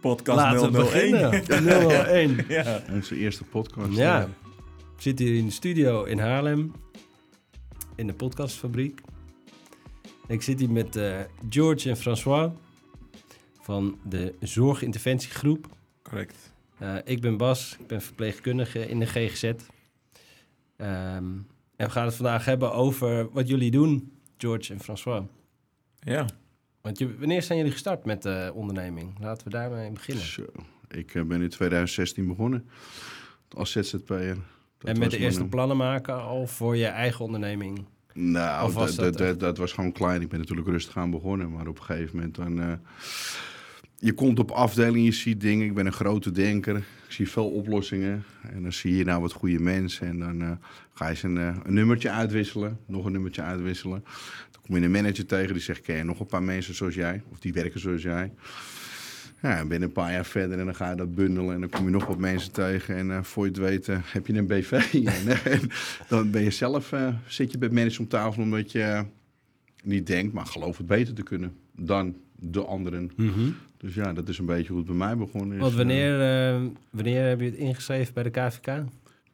Podcast laten we 001. beginnen. 001. ja. Onze eerste podcast. Ja, eh, we zitten hier in de studio in Haarlem, in de podcastfabriek. Ik zit hier met eh, George en François van de Zorginterventiegroep. Correct. Eh, ik ben Bas, ik ben verpleegkundige in de GGZ. Ehm, en we gaan het vandaag hebben over wat jullie doen, George en François. Ja. Want je, wanneer zijn jullie gestart met de onderneming? Laten we daarmee beginnen. Zo, ik eh, ben in 2016 begonnen als ZZP'er. En met de eerste mijn- plannen maken al voor je eigen onderneming. Nou, dat, dat dat, was gewoon klein. Ik ben natuurlijk rustig aan begonnen. Maar op een gegeven moment dan... eh, je komt op afdeling, je ziet dingen. Ik ben een grote denker. Ik zie veel oplossingen. En dan zie je nou wat goede mensen. En dan eh, ga je ze een, eh, een nummertje uitwisselen. Nog een nummertje uitwisselen. Dan kom je een manager tegen die zegt... Ken je nog een paar mensen zoals jij? Of die werken zoals jij? Ja, en ben een paar jaar verder en dan ga je dat bundelen en dan kom je nog wat mensen tegen. En eh, voor je het weet eh, heb je een BV. dan ben je zelf, zit je bij mensen om tafel omdat je niet denkt, maar geloof het beter te kunnen dan de anderen. Dus ja, dat is een beetje hoe het bij mij begonnen is. Want Eh, wanneer, eh, wanneer heb je het ingeschreven bij de KVK?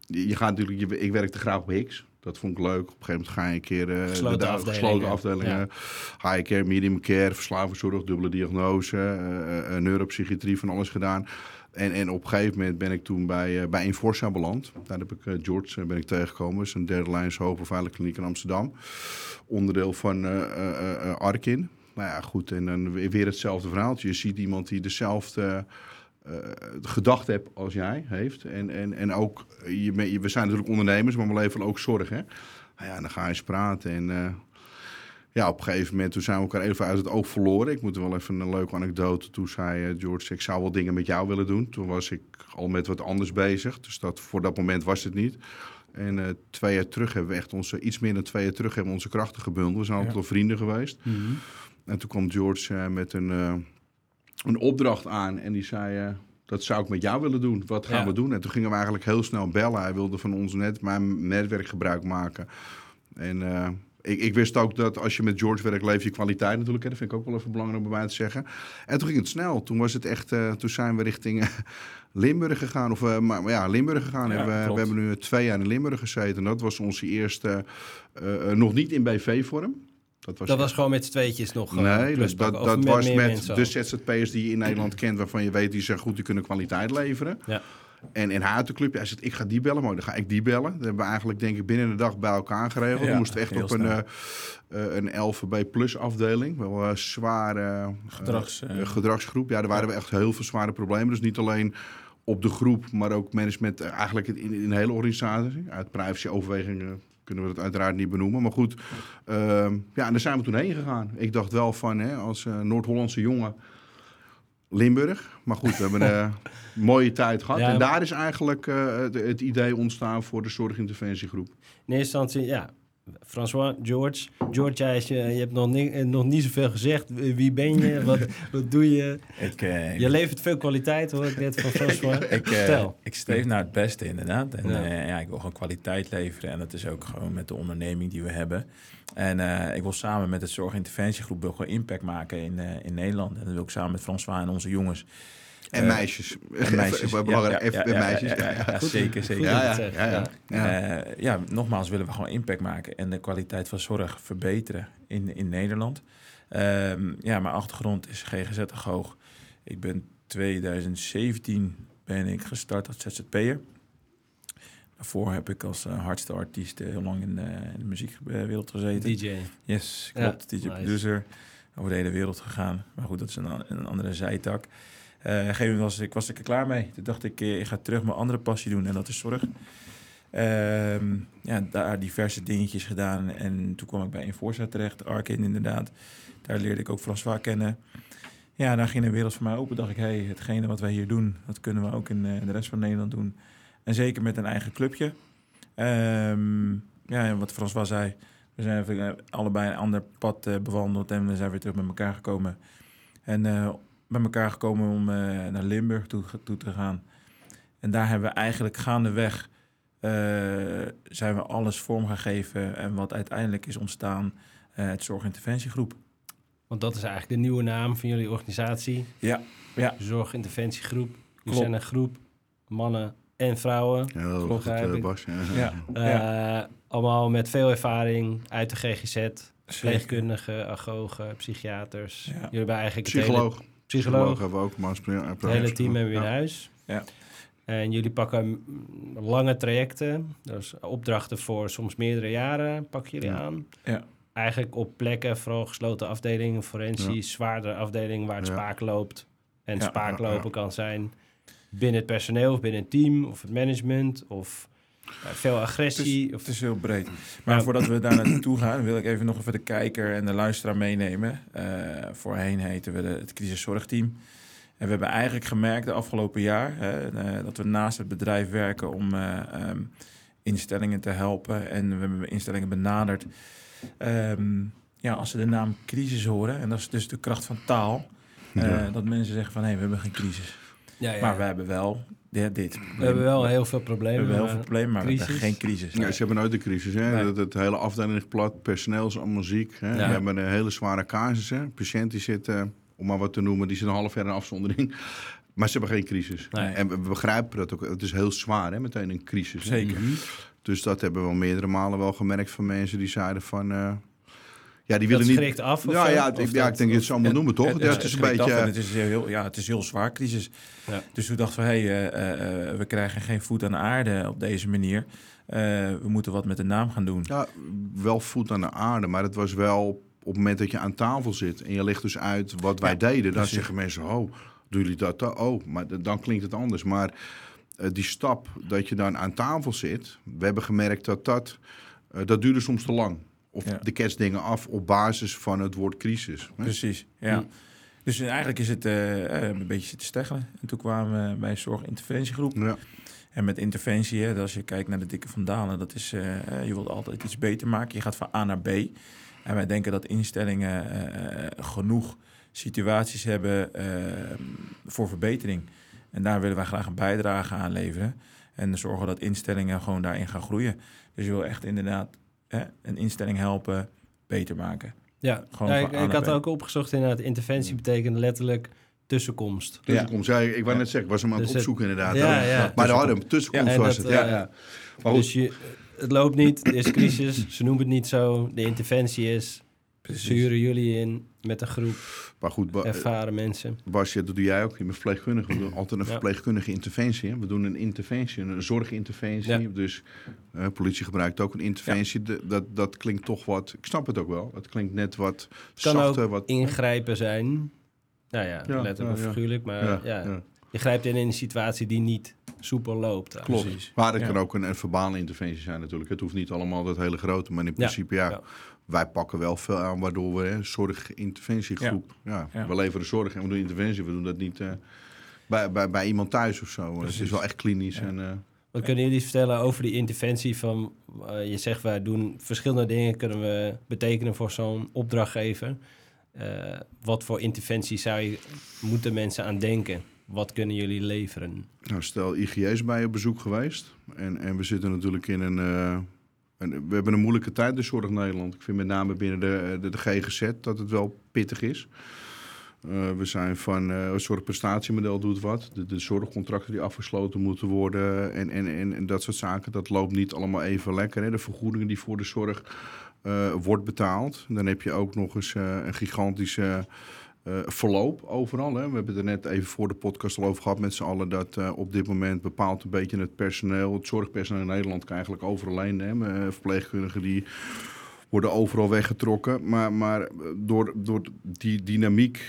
je, je gaat natuurlijk, je, ik werkte graag op Hicks. Dat vond ik leuk. Op een gegeven moment ga je een keer... eh, Gesloten de- de- afdelingen. Gesloten afdelingen. Ja. High care, medium care, verslavingszorg, dubbele diagnose, eh, eh, neuropsychiatrie, van alles gedaan. En, en op een gegeven moment ben ik toen bij, eh, bij Inforsa beland. Daar heb ik eh, George eh, ben ik tegengekomen. Dat is een derde lijns hoogbevaarlijk kliniek in Amsterdam. Onderdeel van eh, eh, eh, Arkin. Nou ja, goed. En dan weer hetzelfde verhaaltje. Je ziet iemand die dezelfde eh, gedachte hebt als jij heeft. En, en, en ook, je, we zijn natuurlijk ondernemers, maar we leveren ook zorg. Hè? Nou ja, dan ga je eens praten. En eh, ja, op een gegeven moment toen zijn we elkaar even uit het oog verloren. Ik moet er wel even een leuke anekdote. Toen zei eh, George, ik zou wel dingen met jou willen doen. Toen was ik al met wat anders bezig. Dus dat, voor dat moment was het niet. En twee jaar terug hebben we echt onze, iets meer dan twee jaar terug hebben we onze krachten gebundeld. We zijn altijd Ja. al vrienden geweest. En toen kwam George eh, met een, eh, een opdracht aan en die zei... eh, dat zou ik met jou willen doen. Wat gaan Ja. we doen? En toen gingen we eigenlijk heel snel bellen. Hij wilde van ons net mijn netwerk gebruik maken. En ik, ik wist ook dat als je met George werkt, leef je kwaliteit natuurlijk. Hè. Dat vind ik ook wel even belangrijk om bij mij te zeggen. En toen ging het snel. Toen was het echt. toen zijn we richting Limburg gegaan. Of maar, maar ja, Limburg gegaan. Ja, En we, we hebben nu twee jaar in Limburg gezeten. En dat was onze eerste. nog niet in BV-vorm. Dat was Dat was gewoon met z'n tweetjes nog eh, Nee, plus dat, dat, met was meer met de? ZZP'ers die je in Nederland kent, waarvan je weet die zijn goed, die kunnen kwaliteit leveren. Ja. En in haar club, hij zegt, ik ga die bellen, maar dan ga ik die bellen. Dat hebben we eigenlijk denk ik binnen een dag bij elkaar geregeld. Ja, we moesten echt op een, snel. eh, eh, een LVB plus afdeling. Wel een zware Gedrags, gedragsgroep. Ja, daar waren we echt heel veel zware problemen. Dus niet alleen op de groep, maar ook management eigenlijk in, in de hele organisatie. Uit privacy-overwegingen kunnen we het uiteraard niet benoemen. Maar goed, ehm, ja, en daar zijn we toen heen gegaan. Ik dacht wel van, hè, als eh, Noord-Hollandse jongen, Limburg. Maar goed, we hebben een mooie tijd gehad. Ja. En daar is eigenlijk eh, het, het idee ontstaan voor de zorginterventiegroep. In eerste instantie, ja. François, George. George, jij eh, je hebt nog, ni eh, nog niet zoveel gezegd. Wie ben je? Wat, wat doe je? Ik, eh, Je levert veel kwaliteit, hoor ik net van François. ik, ik streef naar het beste inderdaad. En Ja. ik wil gewoon kwaliteit leveren. En dat is ook gewoon met de onderneming die we hebben. En ik wil samen met het Zorginterventiegroep wil gewoon impact maken in, in Nederland. En dat wil ik samen met François en onze jongens. En Eh, meisjes. En meisjes. Ja, zeker, zeker. Ja, ja, ja. Eh, nogmaals willen we gewoon impact maken en de kwaliteit van zorg verbeteren in, in Nederland. Ehm, ja, mijn achtergrond is GGZ hoog. Ik ben 2017 ben ik gestart als ZZP'er. Daarvoor heb ik als uh, hardste artiest eh, heel lang in, de- in de muziekwereld gezeten. DJ. Yes, Ja, klopt. DJ nice. producer. Over de hele wereld gegaan. Maar goed, dat is een, een andere zijtak. Eh, een gegeven was ik, was er klaar mee. Toen dacht ik, eh, ik ga terug mijn andere passie doen en dat is zorg. Ehm, ja, daar diverse dingetjes gedaan. En toen kwam ik bij Inforsa terecht, Arkin inderdaad. Daar leerde ik ook François kennen. Ja, daar ging de wereld voor mij open. Dacht ik, hey, hetgene wat wij hier doen, dat kunnen we ook in eh, de rest van Nederland doen. En zeker met een eigen clubje. Ehm, ja, en wat François zei, we zijn allebei een ander pad bewandeld en we zijn weer terug met elkaar gekomen. En bij elkaar gekomen om eh, naar Limburg toe, toe te gaan. En daar hebben we eigenlijk gaandeweg eh, zijn we alles vorm gaan geven. En wat uiteindelijk is ontstaan, eh, het zorginterventiegroep. Want dat is eigenlijk de nieuwe naam van jullie organisatie. Ja, ja. Zorginterventiegroep. Jullie Klopt. zijn een groep mannen en vrouwen. Ja. Bas. Ja. Allemaal met veel ervaring uit de GGZ. Zeker. Verpleegkundigen, agogen, psychiaters. Ja. Jullie hebben eigenlijk het hele, Psycholoog. psycholoog, hebben we ook. Maar het hele team hebben we in huis. Ja. En jullie pakken lange trajecten. Dus opdrachten voor soms meerdere jaren pakken jullie Ja. aan. Ja. Eigenlijk op plekken, vooral gesloten afdelingen, forensisch, zwaardere afdelingen waar het Ja. spaak loopt. En Ja, spaak ja, ja. lopen kan zijn binnen het personeel of binnen het team of het management of eh, veel agressie. Het of, is heel breed. Maar Ja. voordat we daar naartoe gaan, wil ik even nog even de kijker en de luisteraar meenemen. Eh, voorheen heten we de, het crisiszorgteam. En we hebben eigenlijk gemerkt de afgelopen jaar hè, eh, dat we naast het bedrijf werken om eh, ehm, instellingen te helpen. En we hebben instellingen benaderd. Ehm, ja, als ze de naam crisis horen, en dat is dus de kracht van taal, eh, Ja. dat mensen zeggen van hé, we hebben geen crisis. ja, ja. Maar we hebben wel dit. dit. we hebben wel heel veel We problemen. hebben heel veel maar- problemen, maar we crisis? geen crisis. Ja, ze hebben nooit een crisis. Hè? Nee. Dat, het hele afdeling is plat, personeel is allemaal ziek. Hè? Ja. We hebben een hele zware casus. Hè? Patiënt die zit, om maar wat te noemen, die zit een half jaar in afzondering. Maar ze hebben geen crisis. Nee. En we we begrijpen dat ook. Het is heel zwaar, hè? meteen een crisis. Zeker. Dus dat hebben we wel meerdere malen wel gemerkt van mensen die zeiden van... eh, ja, die Dat willen niet... af of Ja, ja, Of ik, ja, dat- ik denk dat je het zo moet noemen, toch? Het, ja, het is een beetje... het is heel, ja, het is heel zwaar crisis. Ja. Dus toen dachten we, hey, eh, eh, eh, we krijgen geen voet aan de aarde op deze manier. Eh, we moeten wat met de naam gaan doen. Ja, wel voet aan de aarde, maar het was wel op het moment dat je aan tafel zit en je legt dus uit wat wij Ja, deden, dan precies. zeggen mensen, oh, doen jullie dat? dan? Oh, maar dan klinkt het anders. Maar eh, die stap dat je dan aan tafel zit, we hebben gemerkt dat dat, eh, dat duurde soms te lang. Of Ja. de kerstdingen af op basis van het woord crisis. hè? Precies, ja. Hm. Dus eigenlijk is het eh, eh, een beetje zitten steggelen. En toen kwamen we bij een zorginterventiegroep. Ja. En met interventie, hè, als je kijkt naar de dikke van Dalen, dat is, eh, je wilt altijd iets beter maken. Je gaat van A naar B. En wij denken dat instellingen genoeg situaties hebben voor verbetering. En daar willen wij graag een bijdrage aan leveren. En zorgen dat instellingen gewoon daarin gaan groeien. Dus je wil echt inderdaad hè, een instelling helpen beter maken. Ja, Gewoon Ja, van ik, ik had ook opgezocht inderdaad. Interventie betekent letterlijk tussenkomst. Tussenkomst. Ja. ik wou Ja. net zeggen, ik was hem aan het Dus het- opzoeken inderdaad. Ja, ja. Maar daar hadden tussenkomst Ja, en was dat, het. Ja, eh, ja. Maar Dus je, het loopt niet, er is crisis. Ze noemen het niet zo. De interventie is, ze huren jullie in met een groep maar goed Ba- ervaren mensen. Basje, dat doe jij ook. Je bent verpleegkundige. We doen altijd een Ja. verpleegkundige interventie. Hè. We doen een interventie, een zorginterventie. Ja. Dus eh, politie gebruikt ook een interventie. De- dat, dat klinkt toch wat... Ik snap het ook wel. Het klinkt net wat kan zachter. ook wat, ingrijpen zijn. Nou ja, letterlijk figuurlijk. Maar ja, je grijpt in in een situatie die niet soepel loopt. klopt. Precies. Maar het kan ook een, een verbale interventie zijn natuurlijk. Het hoeft niet allemaal dat hele grote. Maar in principe, ja. Wij pakken wel veel aan... waardoor we hè, zorginterventiegroep... Ja. Ja. we leveren zorg en we doen interventie. We doen dat niet eh, bij, bij, bij iemand thuis of zo. Het is wel echt klinisch. Ja. En, eh, Wat kunnen jullie vertellen over die interventie van... eh, je zegt, wij doen verschillende dingen kunnen we betekenen voor zo'n opdrachtgever. Eh, wat voor interventie zou je, moeten mensen aan denken? Wat kunnen jullie leveren? Nou, stel, IG is bij je op bezoek geweest. En, en we zitten natuurlijk in een, eh, We hebben een moeilijke tijd, de Zorg Nederland. Ik vind met name binnen de, de, de GGZ dat het wel pittig is. Eh, we zijn van eh een soort prestatiemodel doet wat. De, de zorgcontracten die afgesloten moeten worden en, en, en, dat soort zaken. Dat loopt niet allemaal even lekker. Hè? De vergoedingen die voor de zorg eh, wordt betaald. Dan heb je ook nog eens eh, een gigantische eh, verloop overal. Hè? We hebben het er net even voor de podcast al over gehad met z'n allen. Dat eh, op dit moment bepaalt een beetje het personeel. Het zorgpersoneel in Nederland kan eigenlijk overal heen. Hè? Eh, verpleegkundigen die worden overal weggetrokken. Maar, maar door, door die dynamiek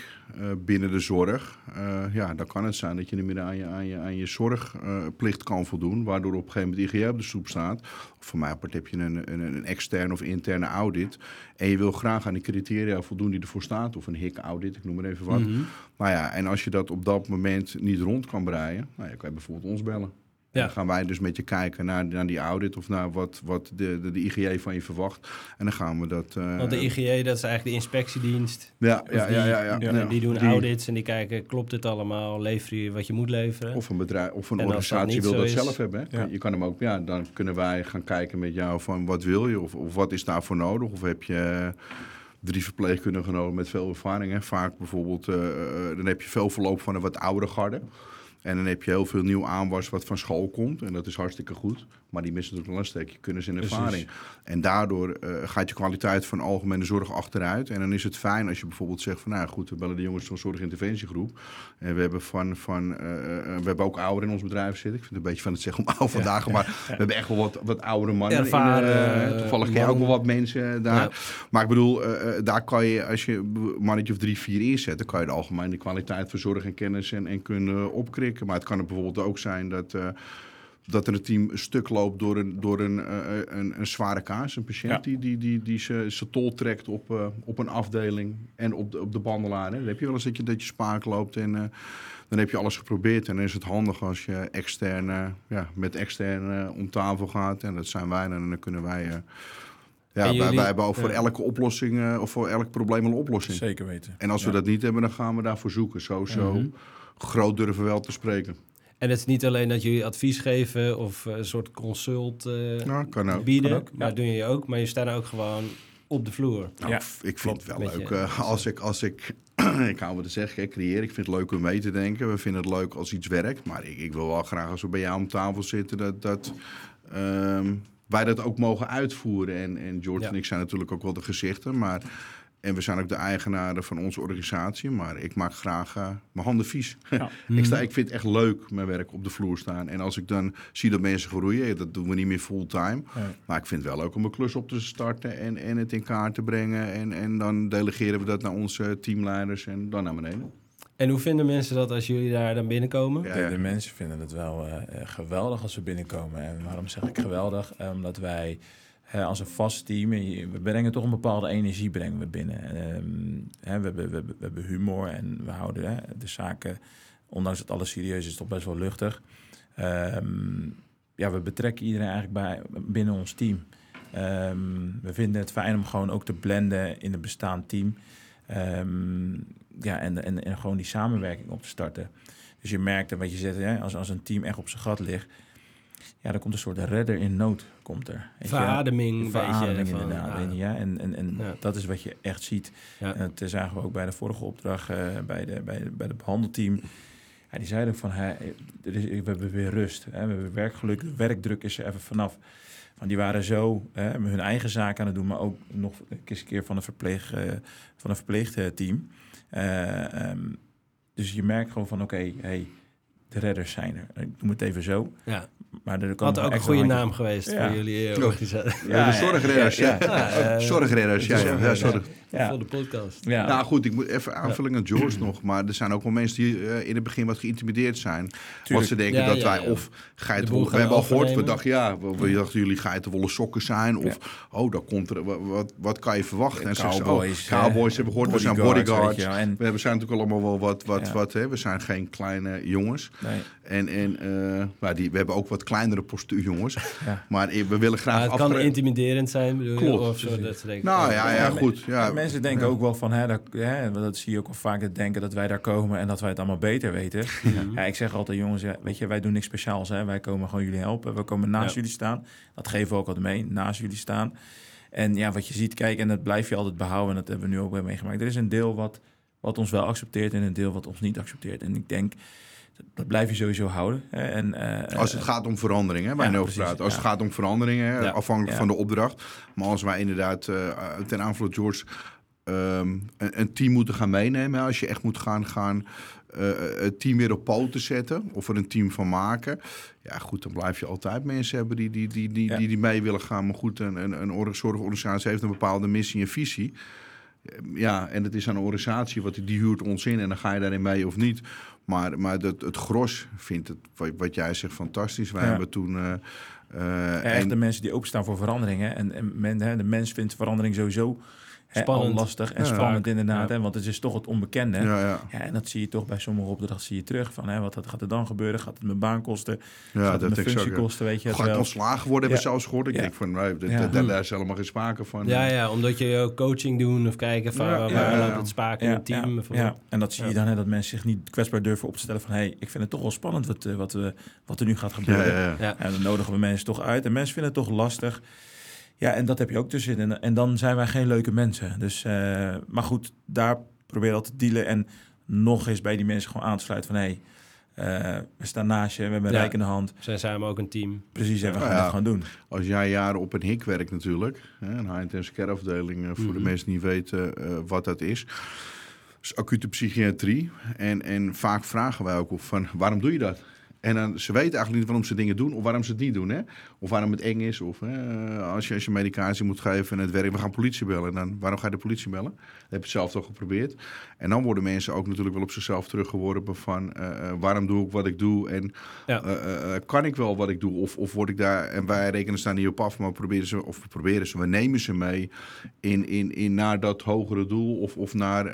binnen de zorg, eh, ja, dan kan het zijn dat je niet meer aan je, aan je, aan je zorgplicht kan voldoen. Waardoor op een gegeven moment IGR op de stoep staat. Of voor mij heb je een, een, een externe of interne audit. En je wil graag aan die criteria voldoen die ervoor staat. Of een HIC-audit, ik noem maar even wat. Mhm. Nou ja, en als je dat op dat moment niet rond kan breien, nou, ja, kan je bijvoorbeeld ons bellen. Ja. Dan gaan wij dus met je kijken naar, naar die audit of naar wat, wat de, de, de IGJ van je verwacht. En dan gaan we dat... eh, Want de IGJ, dat is eigenlijk de inspectiedienst. ja, ja, die, ja, ja, ja, en ja. die doen audits en die kijken, klopt het allemaal? Lever je wat je moet leveren? Of een bedrijf of een dat organisatie wil dat is- zelf hebben. Hè? Je kan hem ook, ja, dan kunnen wij gaan kijken met jou van wat wil je of, of wat is daarvoor nodig. Of heb je drie verpleegkundigen nodig met veel ervaring. Hè. Vaak bijvoorbeeld, eh, eh, dan heb je veel verloop van een wat oudere garde. En dan heb je heel veel nieuw aanwas wat van school komt. En dat is hartstikke goed. Maar die missen natuurlijk wel een stukje kennis en Precies. ervaring. En daardoor eh, gaat je kwaliteit van algemene zorg achteruit. En dan is het fijn als je bijvoorbeeld zegt van... nou goed, we bellen de jongens van zorginterventiegroep. En we hebben, van, van, eh, eh, we hebben ook ouderen in ons bedrijf zitten. Ik vind het een beetje van het zeggen om oude vandaag. Maar we hebben echt wel wat, wat oudere mannen. Ervaren, toevallig ken je ook wel wat mensen daar. Ja. Maar ik bedoel, daar kan je, als je een mannetje of drie, vier inzet... dan kan je de algemene kwaliteit van zorg en kennis en, en kunnen opkrikken. Maar het kan er bijvoorbeeld ook zijn dat... eh, dat er een team een stuk loopt door een, door een, eh, een, een zware kaas. Een patiënt Ja. die, die, die, die zijn tol trekt op, eh, op een afdeling en op de, op de bandelaar. Hè. Dan heb je wel eens dat je, dat je spaak loopt en eh, dan heb je alles geprobeerd. En dan is het handig als je extern, eh, ja, met extern eh, om tafel gaat. En dat zijn wij en dan kunnen wij... eh, ja, wij, hebben ook voor elke oplossing eh, of voor elk probleem een oplossing. Zeker weten. En als we Ja. dat niet hebben, dan gaan we daarvoor zoeken. Zo, zo Mhm. groot durven we wel te spreken. En het is niet alleen dat jullie advies geven of eh, een soort consult eh, Nou, kan ook. bieden, kan ook, maar ja. doen je ook. Maar je staat ook gewoon op de vloer. Nou, Ja, ik- vind het wel Met leuk. eh, als ik, als ik, ik hou me te zeggen, ik creëer. Ik vind het leuk om mee te denken. We vinden het leuk als iets werkt. Maar ik, ik wil wel graag als we bij jou om tafel zitten, dat, dat ehm, wij dat ook mogen uitvoeren. En, en George Ja. en ik zijn natuurlijk ook wel de gezichten. Maar, en we zijn ook de eigenaren van onze organisatie. Maar ik maak graag eh, mijn handen vies. Ja. ik, sta, ik vind het echt leuk, mijn werk op de vloer staan. En als ik dan zie dat mensen groeien, dat doen we niet meer fulltime. Maar ik vind het wel leuk om een klus op te starten en, en het in kaart te brengen. En, en dan delegeren we dat naar onze teamleiders en dan naar beneden. En hoe vinden mensen dat als jullie daar dan binnenkomen? Ja, De, ja. de mensen vinden het wel eh, eh, geweldig als we binnenkomen. En waarom zeg ik geweldig? Omdat wij eh, als een vast team, we brengen toch een bepaalde energie brengen we binnen. Ehm, we, hebben, we, we hebben humor en we houden de zaken, ondanks dat alles serieus is, toch best wel luchtig. Ehm, ja, we betrekken iedereen eigenlijk bij, binnen ons team. Ehm, we vinden het fijn om gewoon ook te blenden in het bestaand team. Ja, en, en, en gewoon die samenwerking op te starten. Dus je merkt, en wat je zegt, als, als een team echt op zijn gat ligt, ja, dan komt een soort redder in nood, komt er. Je? Verademing, Verademing beetje. van, inderdaad. En, ja, en, en, en Ja. dat is wat je echt ziet. Ja. En dat eh, zagen we ook bij de vorige opdracht eh, bij, de, bij, de, bij het behandelteam. Ja, die zeiden ook van, er is, we hebben weer rust. Hè, we hebben werkgeluk, de werkdruk is er even vanaf. Want die waren zo hè, hun eigen zaak aan het doen, maar ook nog eens een keer van een, verpleeg, eh, van een verpleegteam. Eh, ehm, dus je merkt gewoon van, oké, hey, de redders zijn er. Ik noem het even zo. ja. Maar er Had ook een goede naam geweest Ja. voor jullie eh, Ja. organisatie. Ja, de zorgredders. ja, Ja, ja. Ja, zorgredders, ja, ja. Ja. Voor de podcast. Ja. Nou goed, ik moet even aanvulling aan George nog. Maar er zijn ook wel mensen die eh, in het begin wat geïntimideerd zijn. Want ze denken Ja, dat ja, wij ja. of geitenwolle... We hebben al gehoord, we dachten ja, we, we dachten jullie geitenwolle sokken zijn. Of, oh, daar komt er, wat, wat, wat kan je verwachten? En ze Cowboys, oh, cowboys eh, hebben gehoord, we zijn bodyguards, We hebben, zijn natuurlijk allemaal wel wat, wat, wat hè? we zijn geen kleine jongens. Nee, En, en eh, nou, die, we hebben ook wat kleinere postuurjongens. ja. Maar we willen graag Maar het kan intimiderend zijn, bedoel je? Klopt, Of zo, dat ze denken, Nou oh, ja, ja, goed. Ja. Mensen denken ook wel van, hè, dat, hè, dat zie je ook wel vaak, dat denken dat wij daar komen en dat wij het allemaal beter weten. Ja, ik zeg altijd, jongens, ja, weet je, wij doen niks speciaals. Hè. Wij komen gewoon jullie helpen. We komen naast Ja. jullie staan. Dat geven we ook altijd mee, naast jullie staan. En ja, wat je ziet, kijk, en dat blijf je altijd behouden. En dat hebben we nu ook weer meegemaakt. Er is een deel wat, wat ons wel accepteert en een deel wat ons niet accepteert. En ik denk, dat, blijf je sowieso houden. Hè. En, eh, Als het gaat om verandering, hè, waar Ja, je nu over precies, praat. Als ja. het gaat om veranderingen, Ja. afhankelijk Ja. van de opdracht. Maar als wij inderdaad eh, ten aanvloed George ehm, een, een team moeten gaan meenemen. hè, Als je echt moet gaan, gaan eh, het team weer op poten zetten. Of er een team van maken. Ja goed, dan blijf je altijd mensen hebben die, die, die, die, Ja. die, die mee willen gaan. Maar goed, een, een, een or- zorgorganisatie heeft een bepaalde missie en visie. Ja, en het is aan een organisatie, wat, die huurt ons in en dan ga je daarin mee of niet. Maar, maar dat, het gros vindt het, wat, wat jij zegt, fantastisch. Wij Ja. hebben toen... Ja, echt en- de mensen die openstaan voor verandering. Hè. En, en men, hè, de mens vindt verandering sowieso hè, al Spannend. lastig en Ja. spannend inderdaad. Ja. Hè, want het is toch het onbekende. ja, ja. Ja, en dat zie je toch bij sommige opdrachten zie je terug. Van, hè, wat gaat er dan gebeuren? Gaat het mijn baan kosten? ja, gaat het dat mijn ik functie zo. kosten? Weet je het Gaat ik wel? ontslagen worden, hebben we zelfs gehoord. Ik Ja. denk van, nee, dat- daar is helemaal geen sprake van. Ja, ja, omdat je ook coaching doen of kijken van Ja, waar ja, loopt ja. het spaak in het team. ja. En dat zie je dan, hè, dat mensen zich niet kwetsbaar durven op te stellen van... hé, hey, ik vind het toch wel spannend wat, eh, wat, we wat er nu gaat ja, gebeuren. ja, ja. Ja. En dan nodigen we mensen toch uit. En mensen vinden het toch lastig. Ja, en dat heb je ook tussenin. En, en dan zijn wij geen leuke mensen. Dus, eh, maar goed, daar probeer je altijd te dealen. En nog eens bij die mensen gewoon aan te sluiten van... hé, hey, we staan naast je, we hebben een Ja. rijk in de hand. Zijn samen ook een team. Precies, en we gaan Ja. dat gewoon doen. Als jij jaren op een hik werkt natuurlijk, hè, een high-intense care afdeling, eh, voor de Mhm. mensen die niet weten eh, wat dat is. is acute psychiatrie. En, en vaak vragen wij ook van, waarom doe je dat? En dan, ze weten eigenlijk niet waarom ze dingen doen of waarom ze het niet doen. Hè? Of waarom het eng is. Of hè, als, je, als je medicatie moet geven en het werkt, we gaan politie bellen. En dan, waarom ga je de politie bellen? Dat heb je zelf toch geprobeerd. En dan worden mensen ook natuurlijk wel op zichzelf teruggeworpen van... eh, eh, waarom doe ik wat ik doe en Ja. eh, kan ik wel wat ik doe? Of, of word ik daar... En wij rekenen staan niet op af, maar proberen ze... Of proberen ze, we nemen ze mee in, in, in naar dat hogere doel. Of, of naar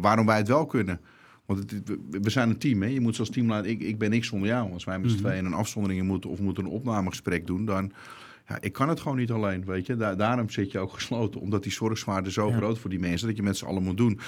waarom wij het wel kunnen. Want het, we- zijn een team, hè? Je moet zoals team laten. Ik, ik ben niks zonder jou. Als wij met z'n Mhm. tweeën een afzondering moeten of moeten een opnamegesprek doen, dan. Ja, ik kan het gewoon niet alleen, weet je. Da- daarom zit je ook gesloten, omdat die zorgzwaarde zo Ja. groot voor die mensen dat je met z'n allen moet doen.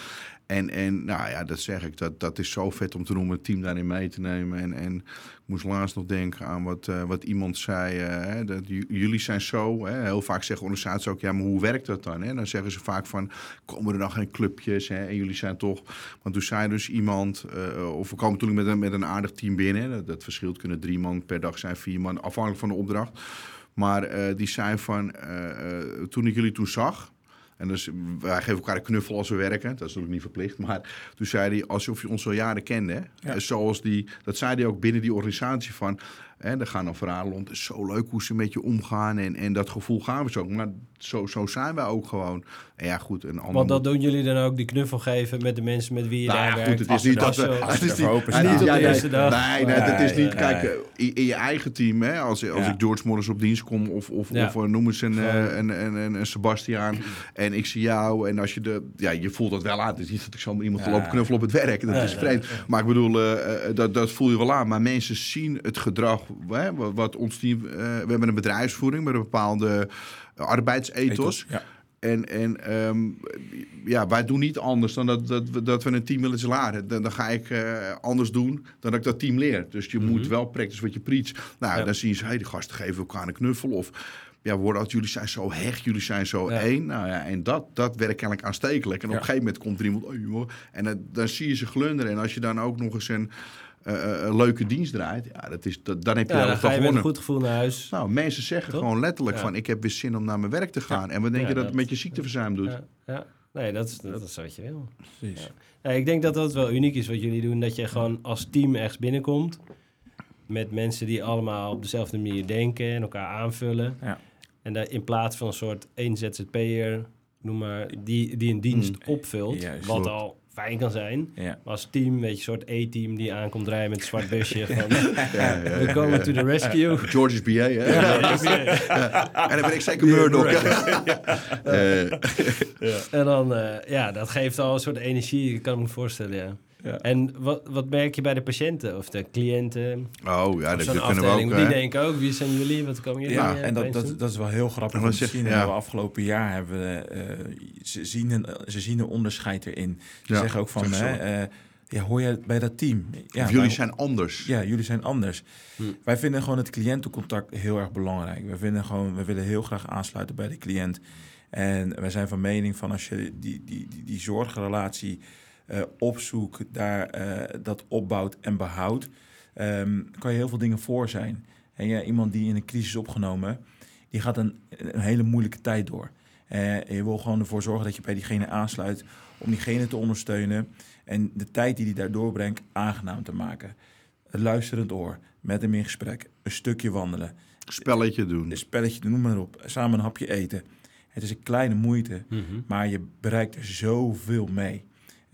En, en nou ja, dat zeg ik, dat, dat is zo vet om te noemen, het team daarin mee te nemen. En, en ik moest laatst nog denken aan wat, eh, wat iemand zei. eh, hè, dat jullie zijn zo, hè, heel vaak zeggen organisaties ook, ja, maar hoe werkt dat dan? Hè? Dan zeggen ze vaak van, komen er dan geen clubjes? Hè? En jullie zijn toch, want toen zei dus iemand, eh, of we komen natuurlijk met een, met een aardig team binnen. dat verschilt, kunnen drie man per dag zijn, vier man, afhankelijk van de opdracht. Maar eh, die zei van, eh, eh, toen ik jullie toen zag, en dus wij geven elkaar een knuffel als we werken. Dat is natuurlijk niet verplicht. Maar toen zei hij, alsof je ons al jaren kende. Ja. Zoals die, dat zei hij ook binnen die organisatie van... Hè, er gaan dan verhalen rond. Het is zo leuk hoe ze met je omgaan. En, en dat gevoel gaan we zo. Maar zo, zo zijn wij ook gewoon. En ja, goed. Een ander Want dat doen jullie dan ook, die knuffel geven met de mensen met wie je nou daar ja, werkt. goed, het is niet dat we... zo- Het is niet, op de nee, eerste dag. Nee, nee, dat is niet... Kijk, in, je eigen team, hè, als, als Ja. ik George Morris op dienst kom... of, of, Ja. of eh, noem eens een, eh, een, een, een, een Sebastiaan... en ik zie jou en als je de... Ja, je voelt dat wel aan. Het is niet dat ik zomaar iemand Ja. loop knuffelen op het werk. Dat is vreemd. Maar ik bedoel, eh, dat, dat voel je wel aan. Maar mensen zien het gedrag... Hè, wat, ons team... eh, we hebben een bedrijfsvoering met een bepaalde arbeidsethos... Ja. En, en ehm, ja, wij doen niet anders dan dat, dat, we- dat we een team willen laren. Dan, dan ga ik eh, anders doen dan dat ik dat team leer. Dus je moet wel practice wat je preach. Nou, Ja. dan zien ze, hey, die gasten geven elkaar een knuffel. Of ja, worden als jullie zijn zo hecht, jullie zijn zo Ja. één. Nou ja, en dat, dat werkt kennelijk aanstekelijk. En op Ja. een gegeven moment komt er iemand, oh, en dan, dan zie je ze glunderen. En als je dan ook nog eens een, een leuke dienst draait, ja, dat is, dat, dan heb je Ja, wel dan wat ga je met een goed gevoel naar huis. Nou, mensen zeggen gewoon letterlijk Ja. van, ik heb weer zin om naar mijn werk te gaan. En wat denk Ja, je dat, dat- het met je ziekteverzuim doet? Ja, ja. Nee, dat is, dat is wat je wil. Precies. Nee, ik denk dat dat wel uniek is wat jullie doen. Dat je gewoon als team ergens binnenkomt. Met mensen die allemaal op dezelfde manier denken en elkaar aanvullen. Ja. En daar in plaats van een soort één ZZP'er, noem maar, die, die een dienst Mm. opvult. Juist. wat al fijn kan zijn. Ja. Maar als team, weet je, een soort E-team die aankomt rijden met een zwart busje. van, Ja, ja, we komen to the rescue. George's BA, hè? En dan ben ik zeker Murdoch. Eh, En dan, eh, ja, dat geeft al een soort energie, ik kan me voorstellen, ja. Ja. En wat, wat merk je bij de patiënten of de cliënten? oh, ja, dat, kunnen we ook. die hè. denken ook, wie zijn jullie? Wat komen jullie Ja, eh, en dat, dat, dat is wel heel grappig zeg- zien. ja. En we afgelopen jaar hebben we, eh, ze, zien een, ze zien een onderscheid erin. Ze Ja, zeggen ook van, hè, eh, ja, hoor je bij dat team? Ja, Of jullie wij- zijn anders. Ja, jullie zijn anders. Hm. Wij vinden gewoon het cliëntencontact heel erg belangrijk. We vinden gewoon, we willen heel graag aansluiten bij de cliënt. En wij zijn van mening van als je die, die, die, die zorgrelatie eh, opzoekt, daar eh, dat opbouwt en behoudt, ehm, kan je heel veel dingen voor zijn. En ja, iemand die in een crisis is opgenomen, die gaat een, een hele moeilijke tijd door. Eh, je wil gewoon ervoor zorgen dat je bij diegene aansluit om diegene te ondersteunen en de tijd die hij daar doorbrengt aangenaam te maken. Een luisterend oor, met hem in gesprek, een stukje wandelen, Spelletje doen. een spelletje, noem maar op, samen een hapje eten. Het is een kleine moeite, Mhm. maar je bereikt er zoveel mee.